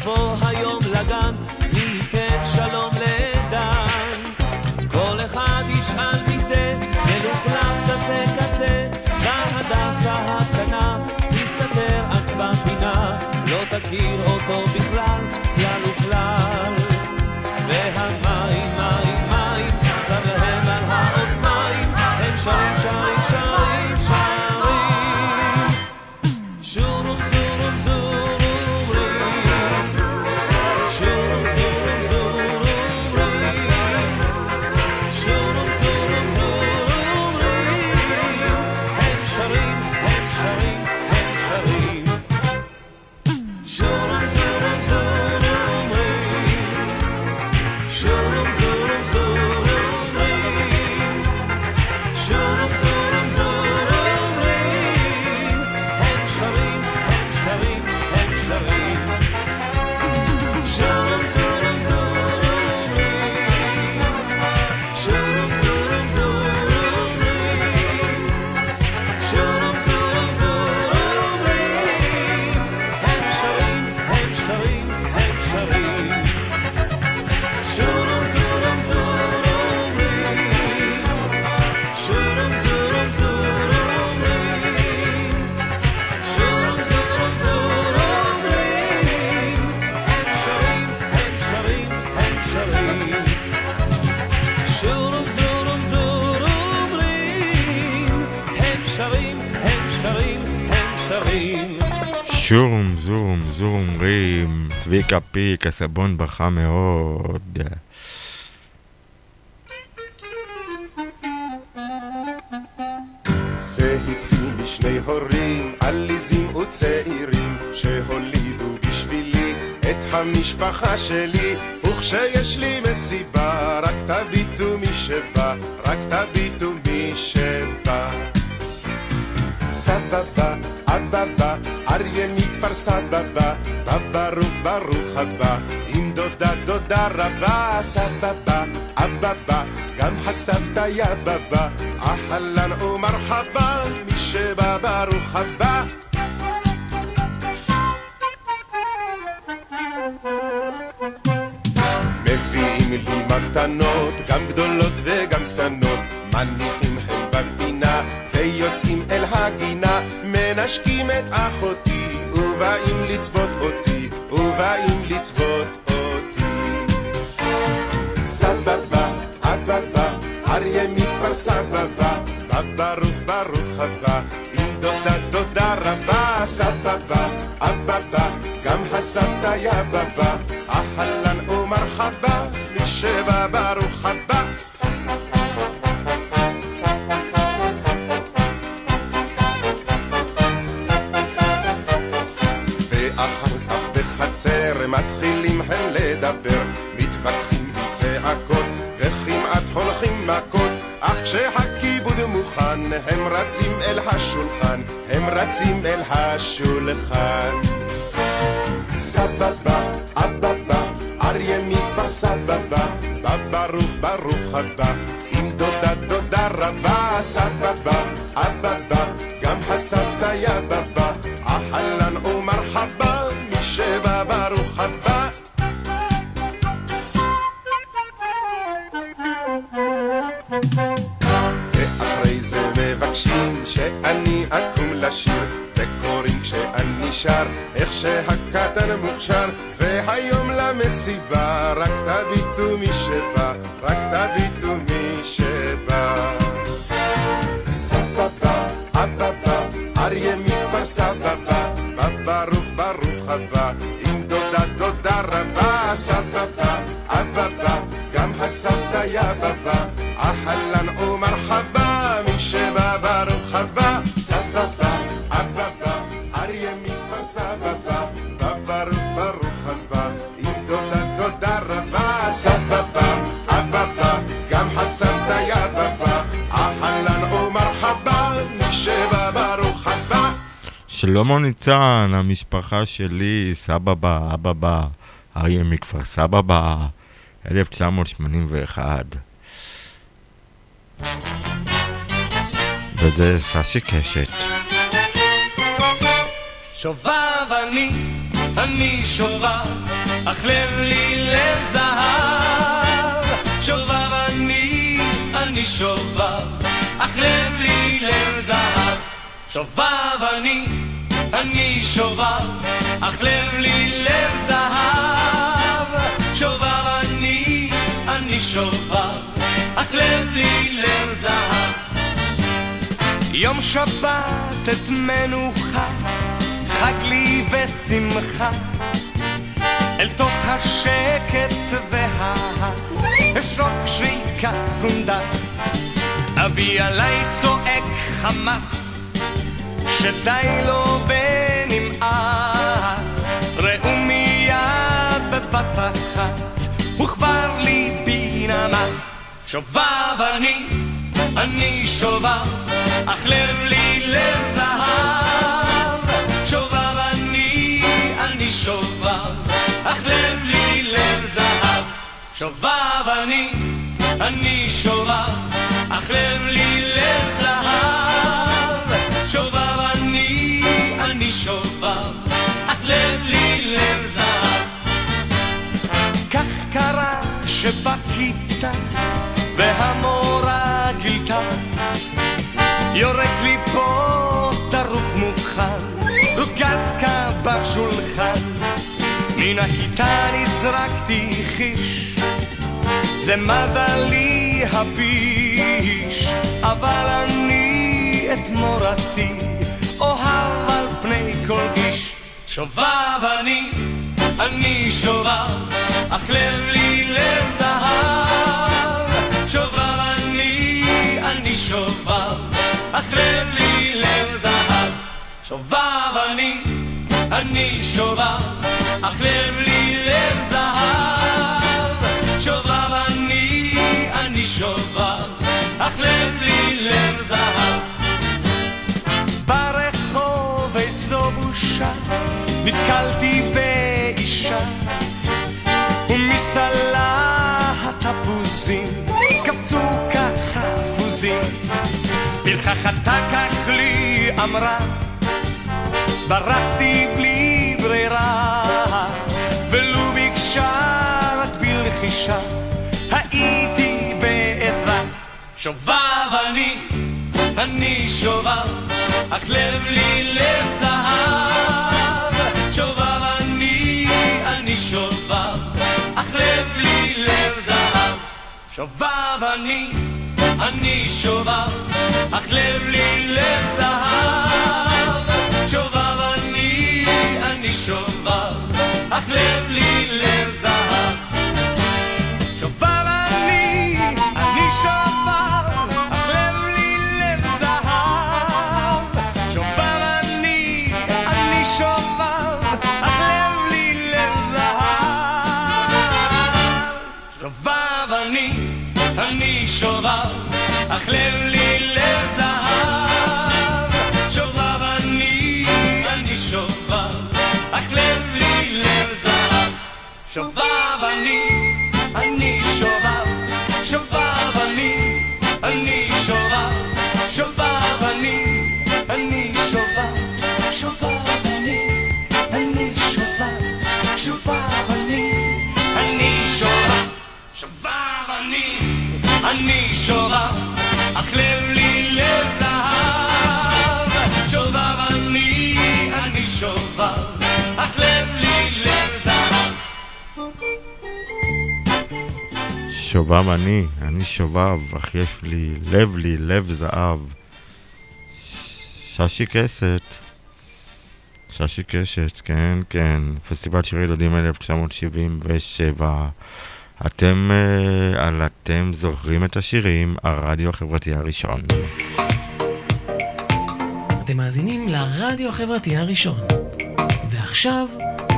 Speaker 19: לבוא היום לגן, מי ייתן שלום לדן. כל אחד ישאל מי זה, מלוכלך כזה כזה, והדסה הקטנה, מסתתר אז בפינה, לא תכיר אותו בכלל. זורום, זורום, רים,
Speaker 4: צביקה פיק, הסבון בכה מאוד.
Speaker 20: זה התחיל משני הורים עליזים וצעירים שהולידו בשבילי את המשפחה שלי וכשיש לי מסיבה רק תביטו מי שבא רק תביטו מי שבא סבבה, אבבה, אריה מכפר סבבה, בא ברוך ברוך הבא, עם דודה דודה רבה, סבבה, אבבה, גם הסבתא יא בבא, אהלן ומרחבה, מי שבא ברוך הבא. מביאים לי מתנות, גם גדולות וגם קטנות, מניחים הם בפינה, ויוצאים אל הגינה, מנשקים את אחותי, ובאים לצבות אותי, ובאים לצבות אותי. סבבה, אבבה, אריה מכפר סבבה, בא ברוך ברוך הבא, עם דודה דודה רבה, סבבה, אבבה, גם הסבתא יא בבא, אהלן ומרחבה, מי שבא ברוך הבא. ואחר כך בחצר מתחילים הם לדבר, מתווכחים בצעקות וכמעט הולכים מכות, אך כשהכיבוד מוכן הם רצים אל השולחן, הם רצים אל השולחן. סבבה, אבבה, אריה מכפר סבבה, בא ברוך ברוך הבא, עם דודה דודה רבה, סבבה, אבבה, גם הסבתא יא בבא, אהלן ומרחבה, מי שבא ברוך הבא. ואחרי זה מבקשים שאני אקום לשיר וקוראים כשאני שר איך שהקטן מוכשר והיום למסיבה רק תביטו מי שבא רק תביטו אריה מכפר סבבה ברוך ברוך הבא עם דודה דודה רבה סבבה, אבבה, גם הסבתא יא בבא אהלן ומרחבה מי שבא ברוך הבא סבבה, אבבה, אריה מכפר סבבה ברוך ברוך הבא עם דודה דודה רבה סבבה, אבבה, גם הסבתא יא
Speaker 4: שלמה ניצן, המשפחה שלי, סבבה, אבבה, אריה מכפר סבבה, 1981. וזה סשי קשת.
Speaker 21: שובב אני, אני שובב, אך לב לי לב זהב. שובב אני, אני שובב, אך לב לי לב זהב. שובב אני, אני שובב, אך לב לי לב זהב. שובב אני, אני שובב, אך לב לי לב זהב. יום שבת את מנוחה, חג לי ושמחה. אל תוך השקט וההס, אשרוק שריקת קונדס. אבי עליי צועק חמס, שדי לו ונמאס. ראו מיד בבת אחת, וכבר ליבי נמס. שובב אני, אני שובב, אך לב לי לב זהב. שובב אני, אני שובב, אך לב לי לב זהב. שובב אני, אני שובב, אך לב לי אני שובב, אך לב לי לב זהב. כך קרה שבכיתה והמורה גילתה יורק לי פה דרוך מובחן, רוגטקה בשולחן. מן הכיתה נזרקתי חיש, זה מזלי הביש, אבל אני את מורתי כל איש. שובב אני, אני שובב, אך לב לי לב זהב. שובב אני, אני שובב, אך לב לי לב זהב. שובב אני, אני שובב, אך לב לי לב זהב. שובב אני, אני שובב, בושה, נתקלתי באישה, ומסלה התפוזים קפצו כחפוזים. פרחחתה כך לי אמרה, ברחתי בלי ברירה, ולו ביקשה רק בלחישה, הייתי בעזרה. שובב אני, אני שובב, אך לב לי לב זהב. שובב, אך לב לי לב זהב. שובב אני, אני שובב, אך לב לי לב זהב. שובב אני, אני שובב, אך לב לי לב זהב. שובב אני, אני שובב, שובב אני, אני שובב, שובב אני, אני שובב, שובב אני, אני שובב, שובב אני, אני שובב, אך לב
Speaker 4: שובב אני, אני שובב, אך יש לי לב לי לב זהב. ששי קסת. ששי קשת, כן, כן. פסטיבל שירי ילדים 1977. אתם, אה, על אתם זוכרים את השירים, הרדיו החברתי הראשון.
Speaker 2: אתם מאזינים לרדיו החברתי הראשון. ועכשיו,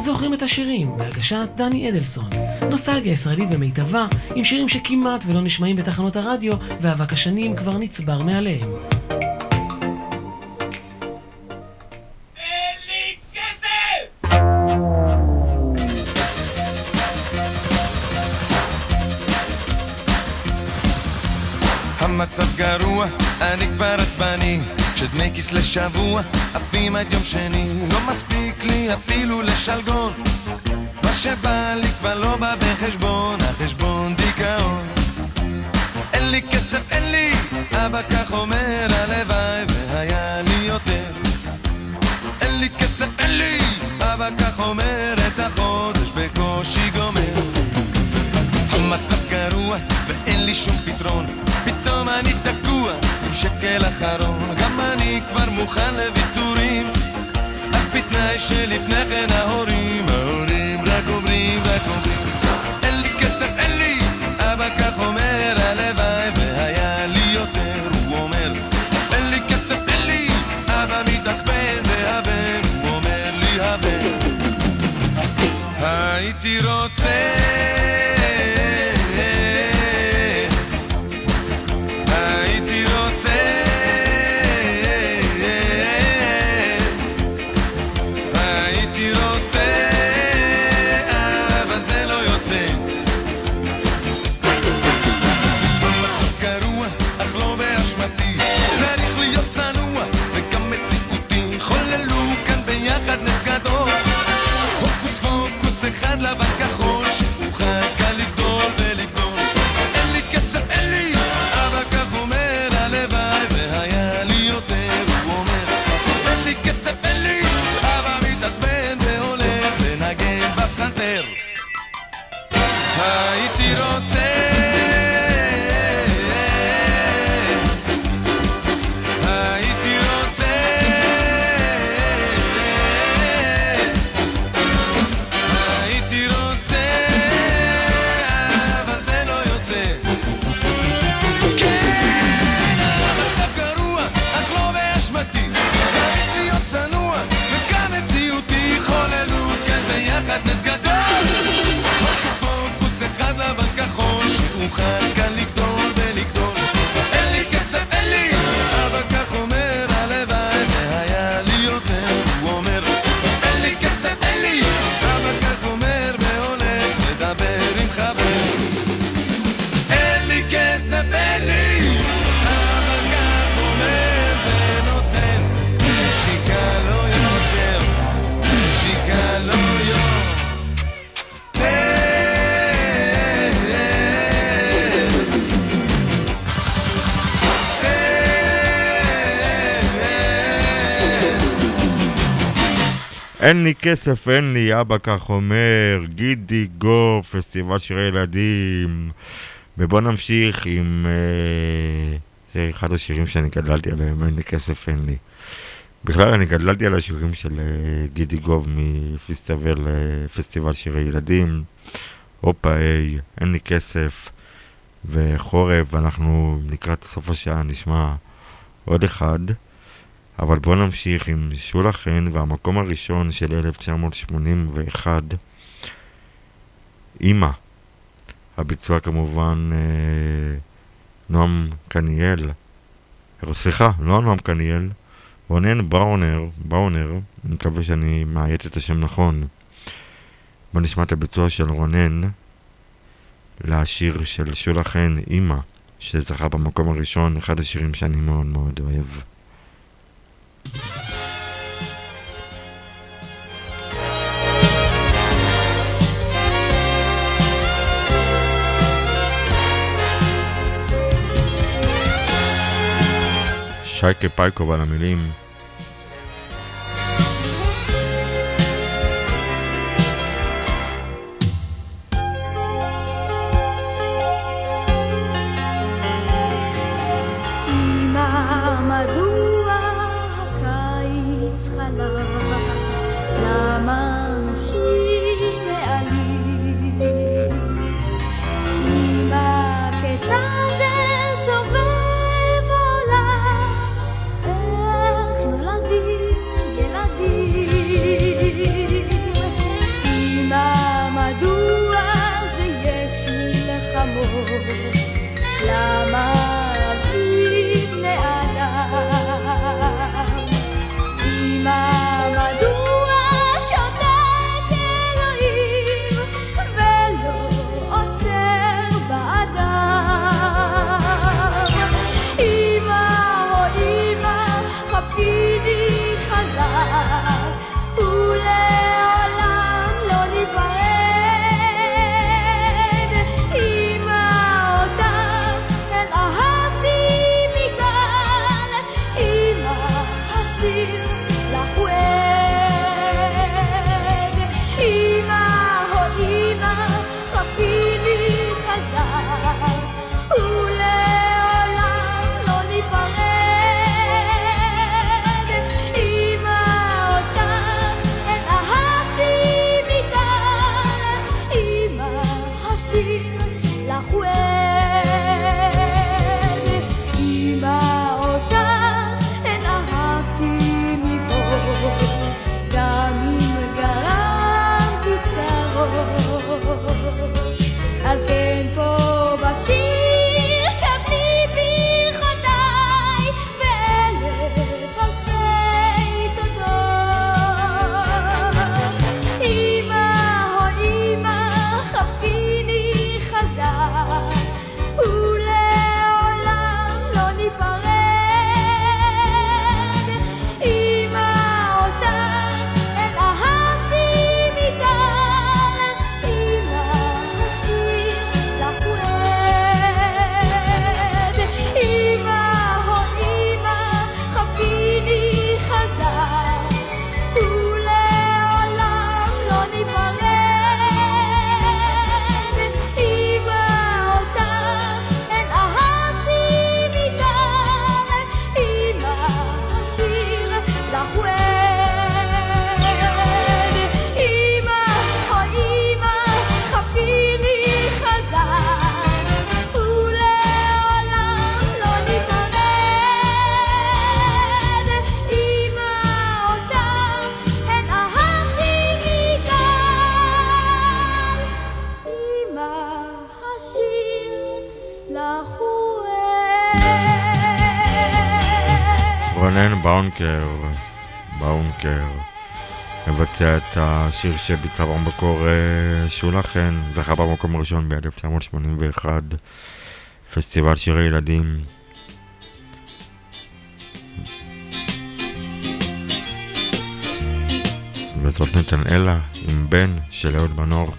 Speaker 2: זוכרים את השירים בהגשת דני אדלסון. נוסטלגיה ישראלית במיטבה, עם שירים שכמעט ולא נשמעים בתחנות הרדיו, ואבק השנים כבר נצבר מעליהם.
Speaker 3: המצב גרוע, אני כבר עצבני שדמי כיס לשבוע, עפים עד יום שני. לא מספיק לי אפילו לשלגון. מה שבא לי כבר לא בא בחשבון, החשבון דיכאון. אין לי כסף, אין לי, אבא כך אומר, הלוואי והיה לי יותר. אין לי כסף, אין לי, אבא כך אומר את החודש בקושי גומר. המצב גרוע ואין לי שום פתרון. פתאום אני תקוע עם שקל אחרון. גם כבר מוכן לוויתורים. רק בתנאי שלפני כן ההורים ההורים רק אומרים רק אומרים. אין לי כסף אין לי. אבא כך אומר הלוואי והיה לי יותר הוא אומר. אין לי כסף אין לי. אבא מתעצבן והבן הוא אומר לי הבן. הייתי רוצה אין לי כסף, אין לי, אבא כך אומר,
Speaker 4: גידי גו, פסטיבל שירי ילדים. ובואו נמשיך עם... אה, זה אחד השירים שאני גדלתי עליהם, אין לי כסף, אין לי. בכלל, אני גדלתי על השירים של אה, גידי גוב מפסטיבל אה, שירי ילדים. הופה היי, אין לי כסף. וחורף, אנחנו לקראת סוף השעה נשמע עוד אחד. אבל בואו נמשיך עם שולה חן והמקום הראשון של 1981, אימא. הביצוע כמובן אה, נועם קניאל, סליחה, לא נועם קניאל, רונן בראונר, בראונר, אני מקווה שאני מאיית את השם נכון. בואו נשמע את הביצוע של רונן לשיר של שולה חן, אימא, שזכה במקום הראשון, אחד השירים שאני מאוד מאוד אוהב. שייקה פייקוב על המילים.
Speaker 22: באונקר, באונקר, מבצע את השיר שביצע במקור אה, שולחן, זכה במקום הראשון ב-1981, פסטיבל שירי ילדים. וזאת נתנאלה עם בן של אהוד מנור.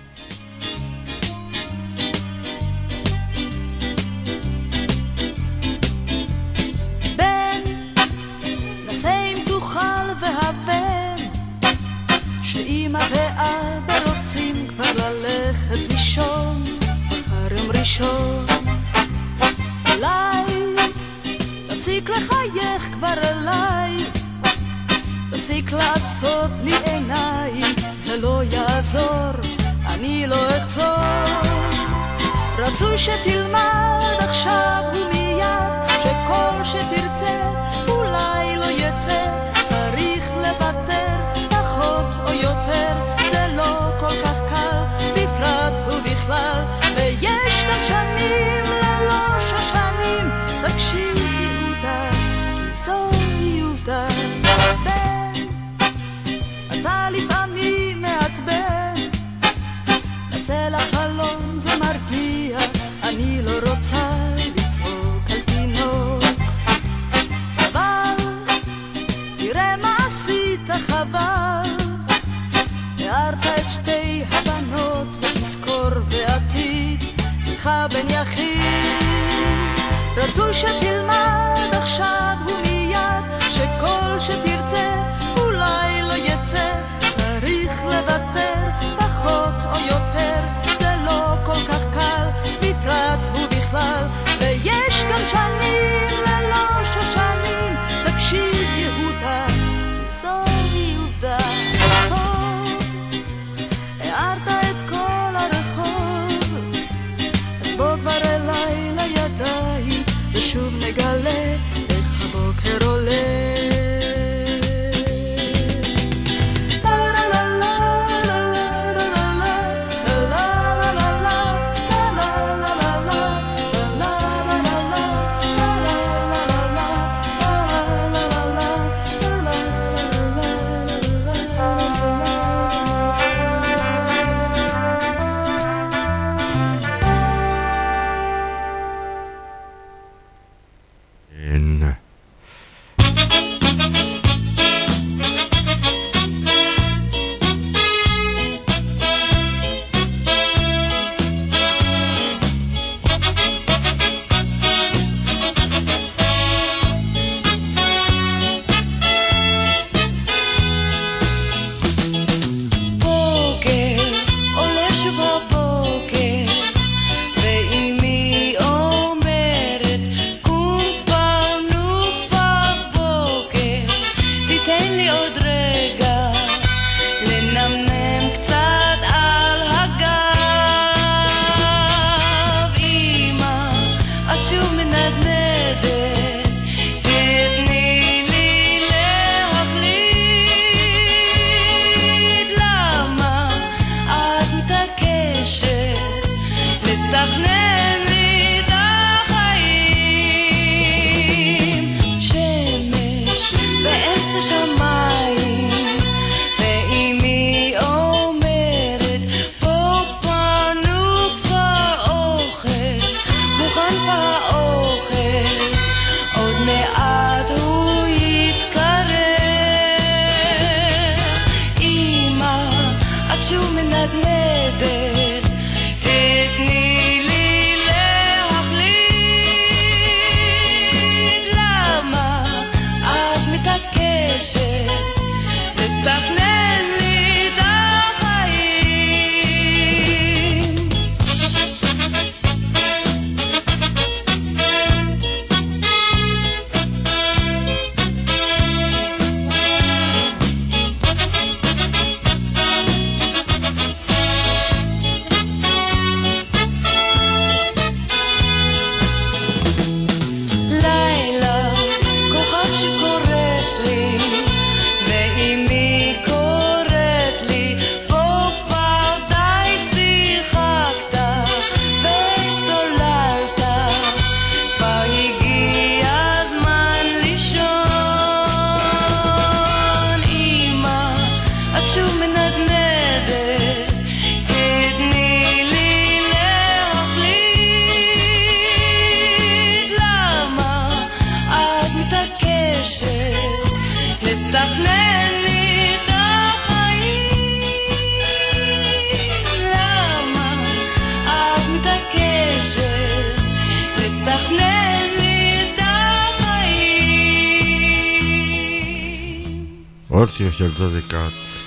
Speaker 4: זוזי כץ.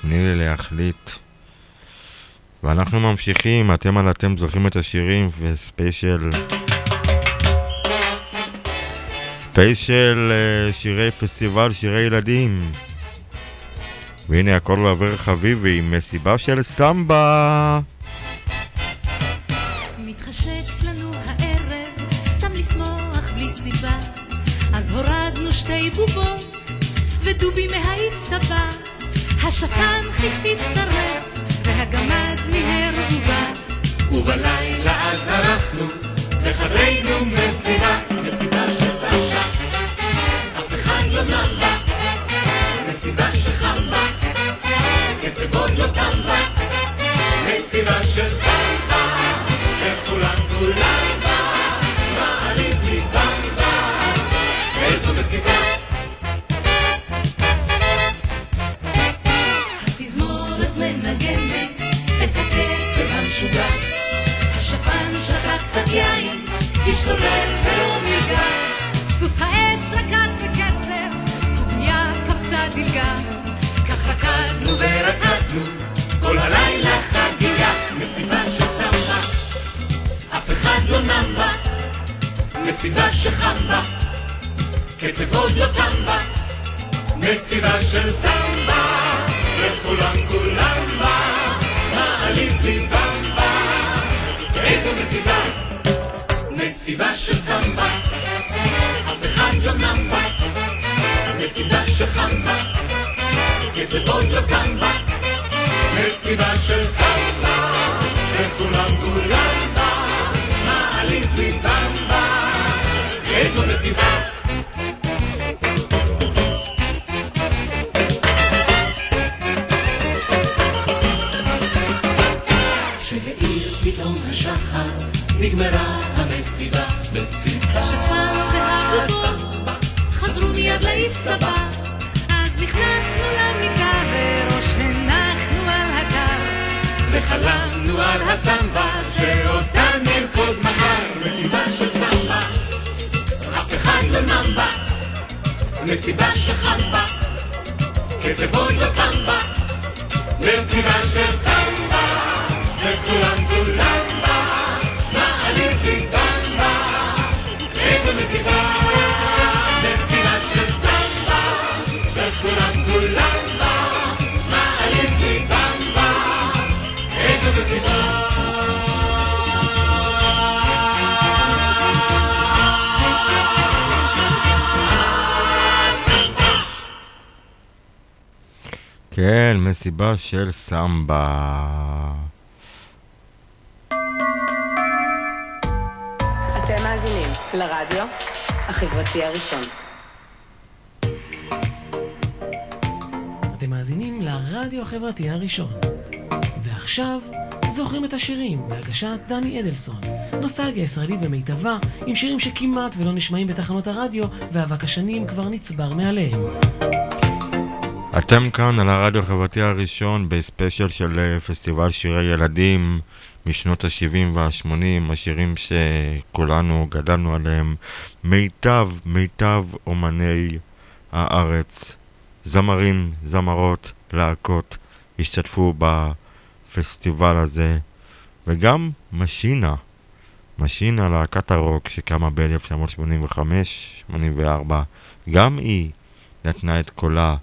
Speaker 4: תני לי להחליט. ואנחנו ממשיכים, אתם על אתם זוכרים את השירים וספיישל... ספיישל אה, שירי פסטיבל שירי ילדים. והנה הכל לעבר חביבי, מסיבה של סמבה.
Speaker 23: קצב עוד לא תם בה, מסיבה של סבתא, מסיבה שחם קצב עוד לא תם בה, מסיבה של סמבה, וכולם כולם בה, מעליז ליבם בה, איזו מסיבה, מסיבה של סמבה, אף אחד לא נם בה, מסיבה שחם קצב עוד לא תם בה, מסיבה של סבתא, וכולם כולם בה, מעליז ליבם בה, איזו מסיבה. כשהאיר פתאום השחר, נגמרה המסיבה, מסיבה.
Speaker 9: השפן והבובות חזרו מיד לאצטבה. אז נכנסנו למיטה וראש הנחנו על הקר.
Speaker 23: וחלמנו על הסמבה, שאותה נרקוד מחר, מסיבה של סמבה, אף אחד לא נם בה, מסיבה שחם בה, קצב עוד לא בה, מסיבה של סמבה, וכולם כולם בה, מעליז ליבם בה, איזו מסיבה
Speaker 4: כן, מסיבה של סמבה.
Speaker 1: אתם מאזינים לרדיו החברתי הראשון.
Speaker 2: אתם מאזינים לרדיו החברתי הראשון. ועכשיו, זוכרים את השירים בהגשת דני אדלסון. נוסטלגיה ישראלית במיטבה, עם שירים שכמעט ולא נשמעים בתחנות הרדיו, ואבק השנים כבר נצבר מעליהם.
Speaker 4: אתם כאן על הרדיו החברתי הראשון בספיישל של אה, פסטיבל שירי ילדים משנות ה-70 וה-80, השירים שכולנו גדלנו עליהם, מיטב, מיטב אומני הארץ, זמרים, זמרות, להקות, השתתפו בפסטיבל הזה, וגם משינה, משינה להקת הרוק שקמה ב-1985-84, גם היא נתנה את קולה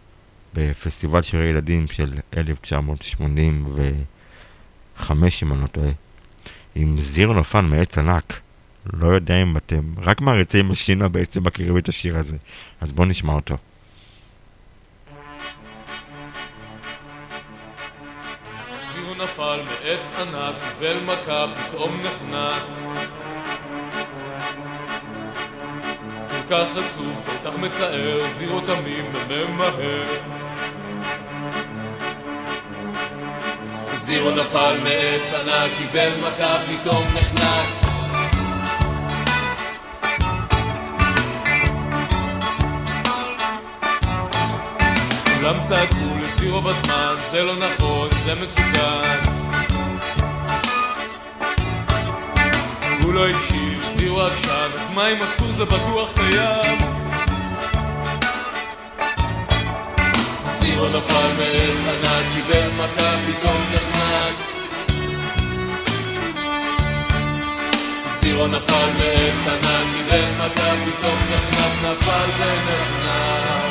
Speaker 4: בפסטיבל שירי ילדים של 1985, אם אני לא טועה, עם זיר נופן מעץ ענק. לא יודע אם אתם, רק מעריצי משינה בעצם מכירים את השיר הזה. אז בואו נשמע אותו.
Speaker 19: נפל מעץ ענק, קיבל מכה, פתאום נחנק. כל כך עצוב, כל כך מצער, זירו תמים וממהר. זירו נפל מעץ ענק, קיבל מכה, פתאום נחנק.
Speaker 3: כולם צעקו לסירו בזמן, זה לא נכון, זה מסוכן. הוא לא הקשיב, סירו עקשן, אז מה אם אסור זה בטוח קיים? סירו נפל מעץ ענק, קיבל מכה, פתאום נחנק. סירו נפל מעץ ענק, קיבל מכה, פתאום נחנק, נפל ונחנק.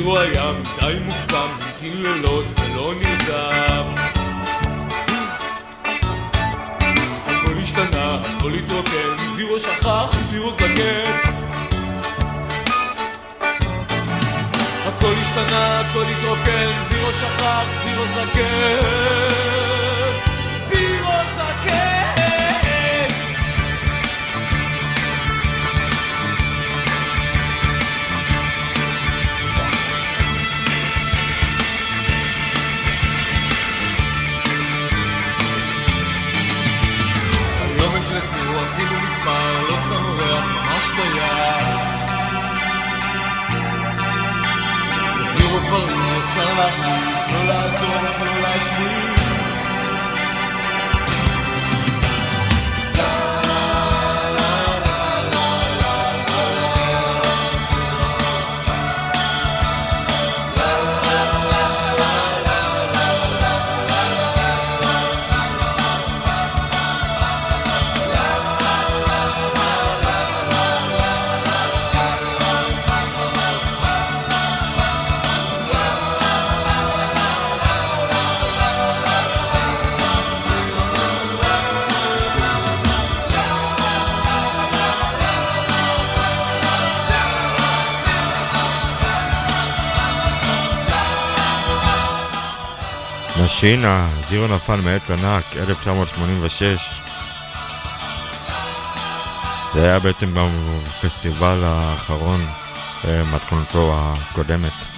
Speaker 3: סירו היה מדי מוגזם, המתין לילות ולא נרדם. הכל השתנה, הכל התרוקן, זירו שכח, זירו זקן. הכל השתנה, הכל התרוקן, זירו שכח, זירו זקן. זירו זקן! מספר, לא סתם אורח, ממש תייר. את זירו כבר אפשר להחליף, לא לעזור, לא להשמיע.
Speaker 4: משינה, זירו נפל מעץ ענק, 1986. זה היה בעצם בפסטיבל האחרון, במתכונתו הקודמת.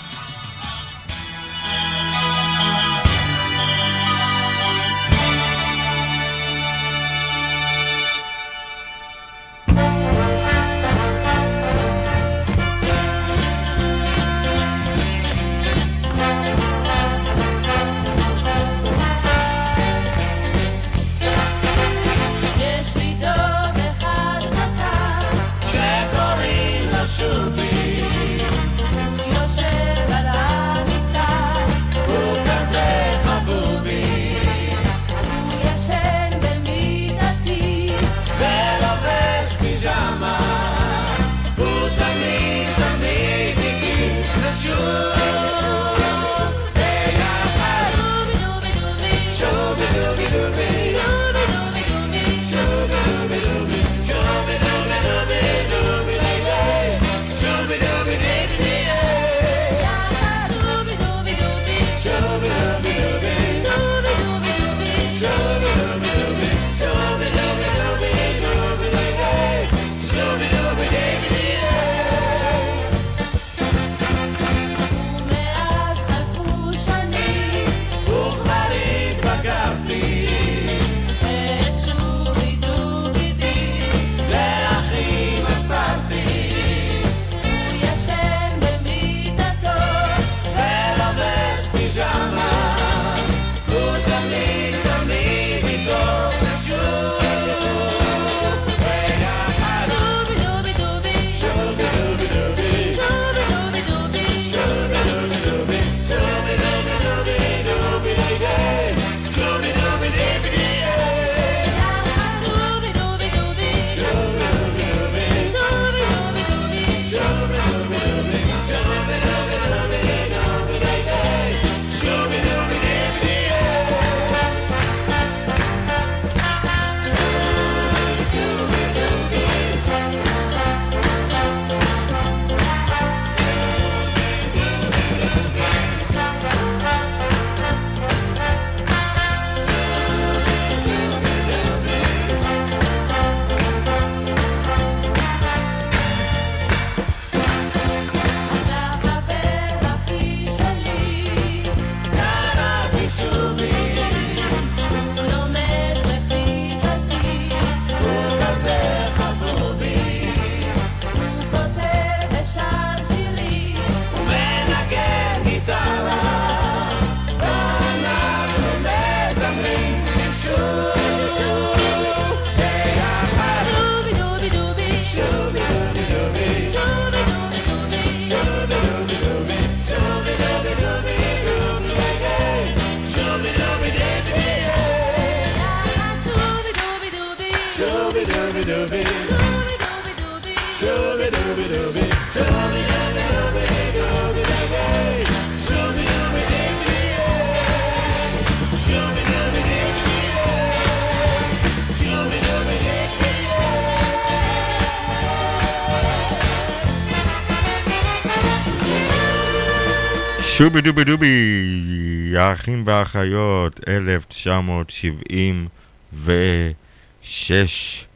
Speaker 24: שובי
Speaker 4: דובי דובי, האחים והאחיות, 1976,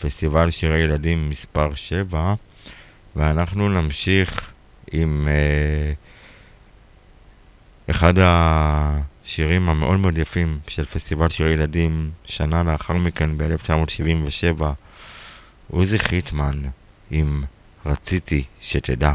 Speaker 4: פסטיבל שירי ילדים מספר 7, ואנחנו נמשיך עם אה, אחד השירים המאוד מאוד יפים של פסטיבל שירי ילדים, שנה לאחר מכן, ב-1977, עוזי חיטמן עם רציתי שתדע.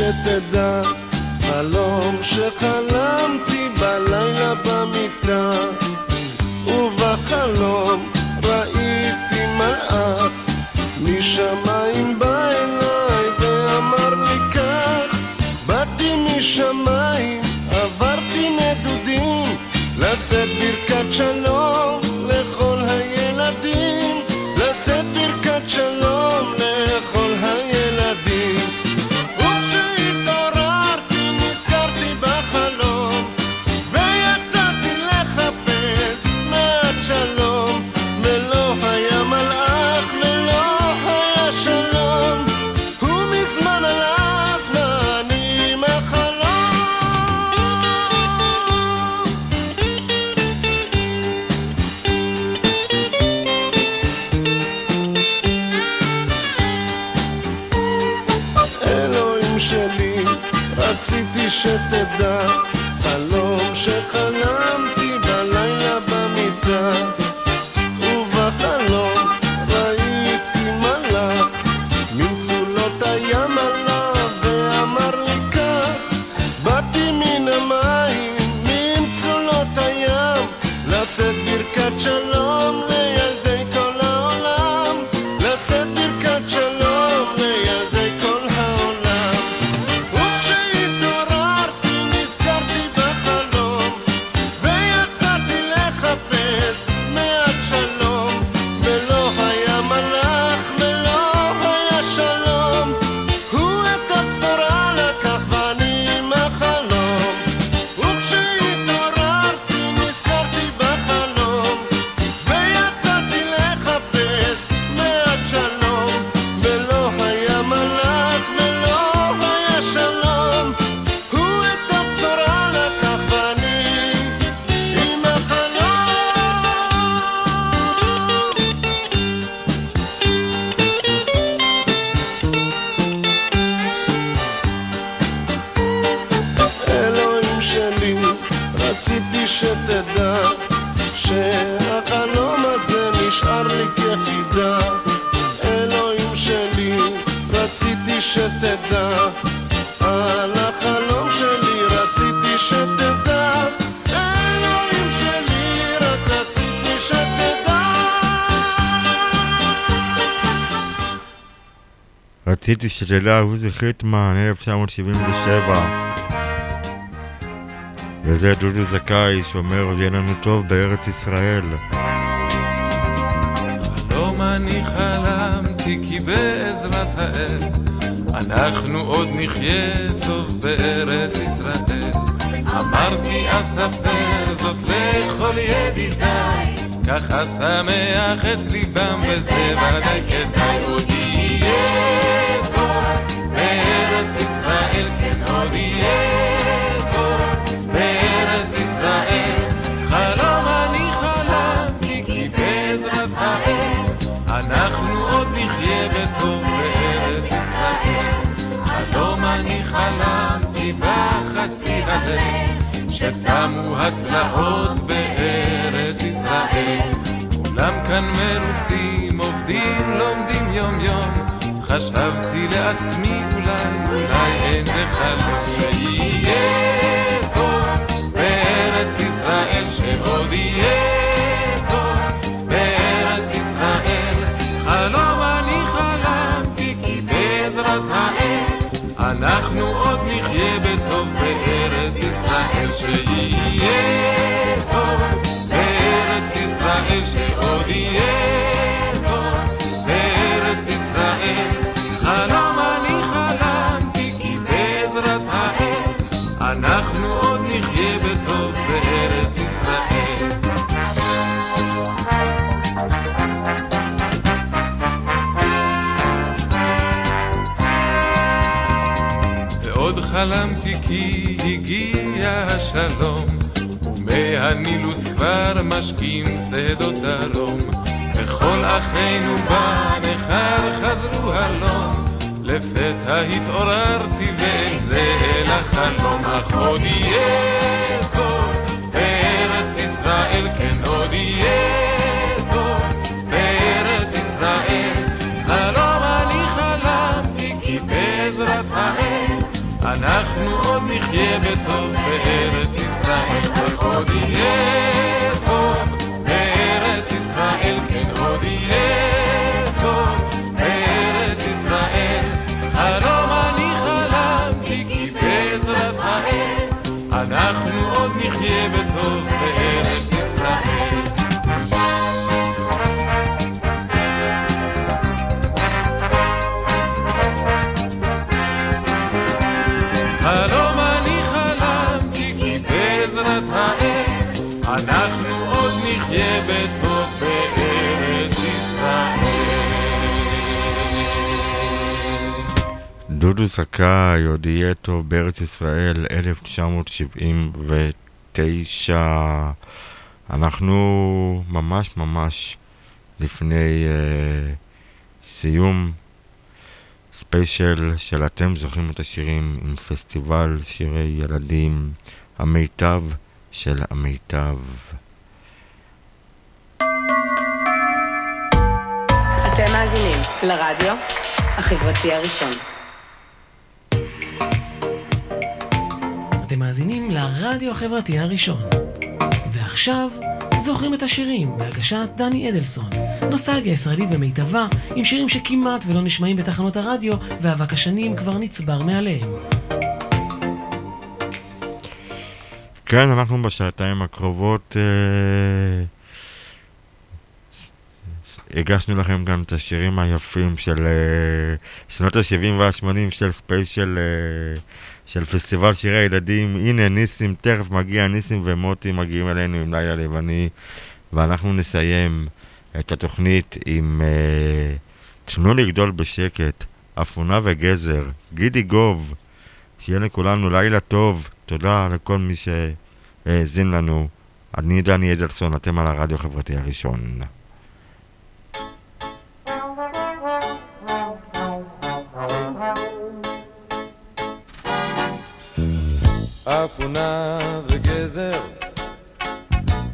Speaker 17: שתדע, חלום שחלמתי בלילה במיטה, ובחלום ראיתי מלאך, משמיים בא אליי ואמר לי כך, באתי משמיים, עברתי נדודים, לשאת ברכת שלום רציתי שתדע,
Speaker 4: עוזי חיטמן, 1977. וזה דודו זכאי שאומר, יהיה לנו טוב בארץ ישראל.
Speaker 3: חלום אני חלמתי כי בעזרת האל אנחנו עוד נחיה טוב בארץ ישראל. אמרתי אספר זאת לכל ידידיי, ככה שמח את ליבם וזה ודאי כדאי שתמו התלאות בארץ ישראל. כולם כאן מרוצים, עובדים, לומדים יום יום. חשבתי לעצמי אולי, אולי אין לך לב שיהיה טוב בארץ ישראל שעוד יהיה טוב בארץ ישראל. חלום אני חלמתי כי בעזרת האל אנחנו עוד נחיה בטוב בארץ ישראל שיהיה טוב בארץ ישראל שעוד יהיה חלמתי כי הגיע השלום ומהנילוס כבר משקים שדות דרום וכל אחינו בנכר חזרו הלום לפתע התעוררתי ואין זה אלא חלום. אך עוד יהיה טוב בארץ ישראל כן עוד יהיה נחיה בטוב בארץ ישראל. אך עוד יהיה טוב בארץ ישראל כן עוד יהיה
Speaker 4: דודו זכאי, עוד יהיה טוב בארץ ישראל, 1979. אנחנו ממש ממש לפני uh, סיום ספיישל של אתם זוכרים את השירים עם פסטיבל שירי ילדים, המיטב של המיטב.
Speaker 1: אתם מאזינים לרדיו החברתי הראשון.
Speaker 2: אתם מאזינים לרדיו החברתי הראשון. ועכשיו, זוכרים את השירים בהגשת דני אדלסון. נוסטלגיה ישראלית במיטבה, עם שירים שכמעט ולא נשמעים בתחנות הרדיו, ואבק השנים כבר נצבר מעליהם.
Speaker 4: כן, אנחנו בשעתיים הקרובות אה, הגשנו לכם גם את השירים היפים של אה, שנות ה-70 וה-80 של ספיישל אה, של פסטיבל שירי הילדים. הנה ניסים, תכף מגיע ניסים ומוטי מגיעים אלינו עם לילה לבני, ואנחנו נסיים את התוכנית עם אה, תנו לגדול בשקט, אפונה וגזר, גידי גוב, שיהיה לכולנו לילה טוב, תודה לכל מי שהאזין לנו. אני דני אדלסון, אתם על הרדיו החברתי הראשון.
Speaker 3: אפונה וגזר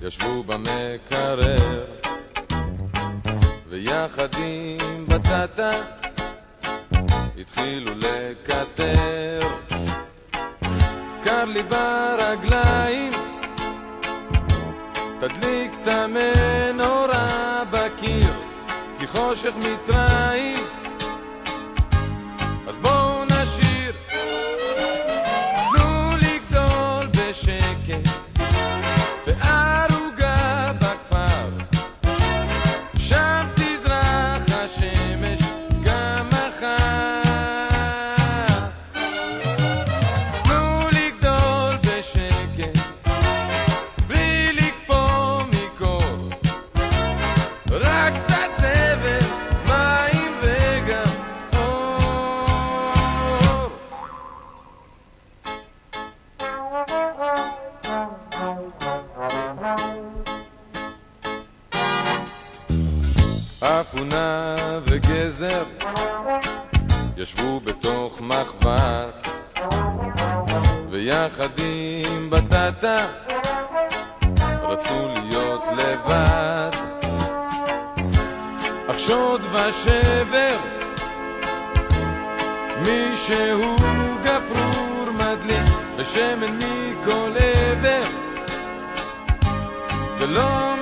Speaker 3: ישבו במקרר. ויחד עם בטטה התחילו לקטר. קר לי ברגליים תדליק את המנורה בקיר כי חושך מצרים מחבת ויחד עם בטטה רצו להיות לבד. אך שוד ושבר מישהו גפרור מדליק ושמן מכל עבר. זה לא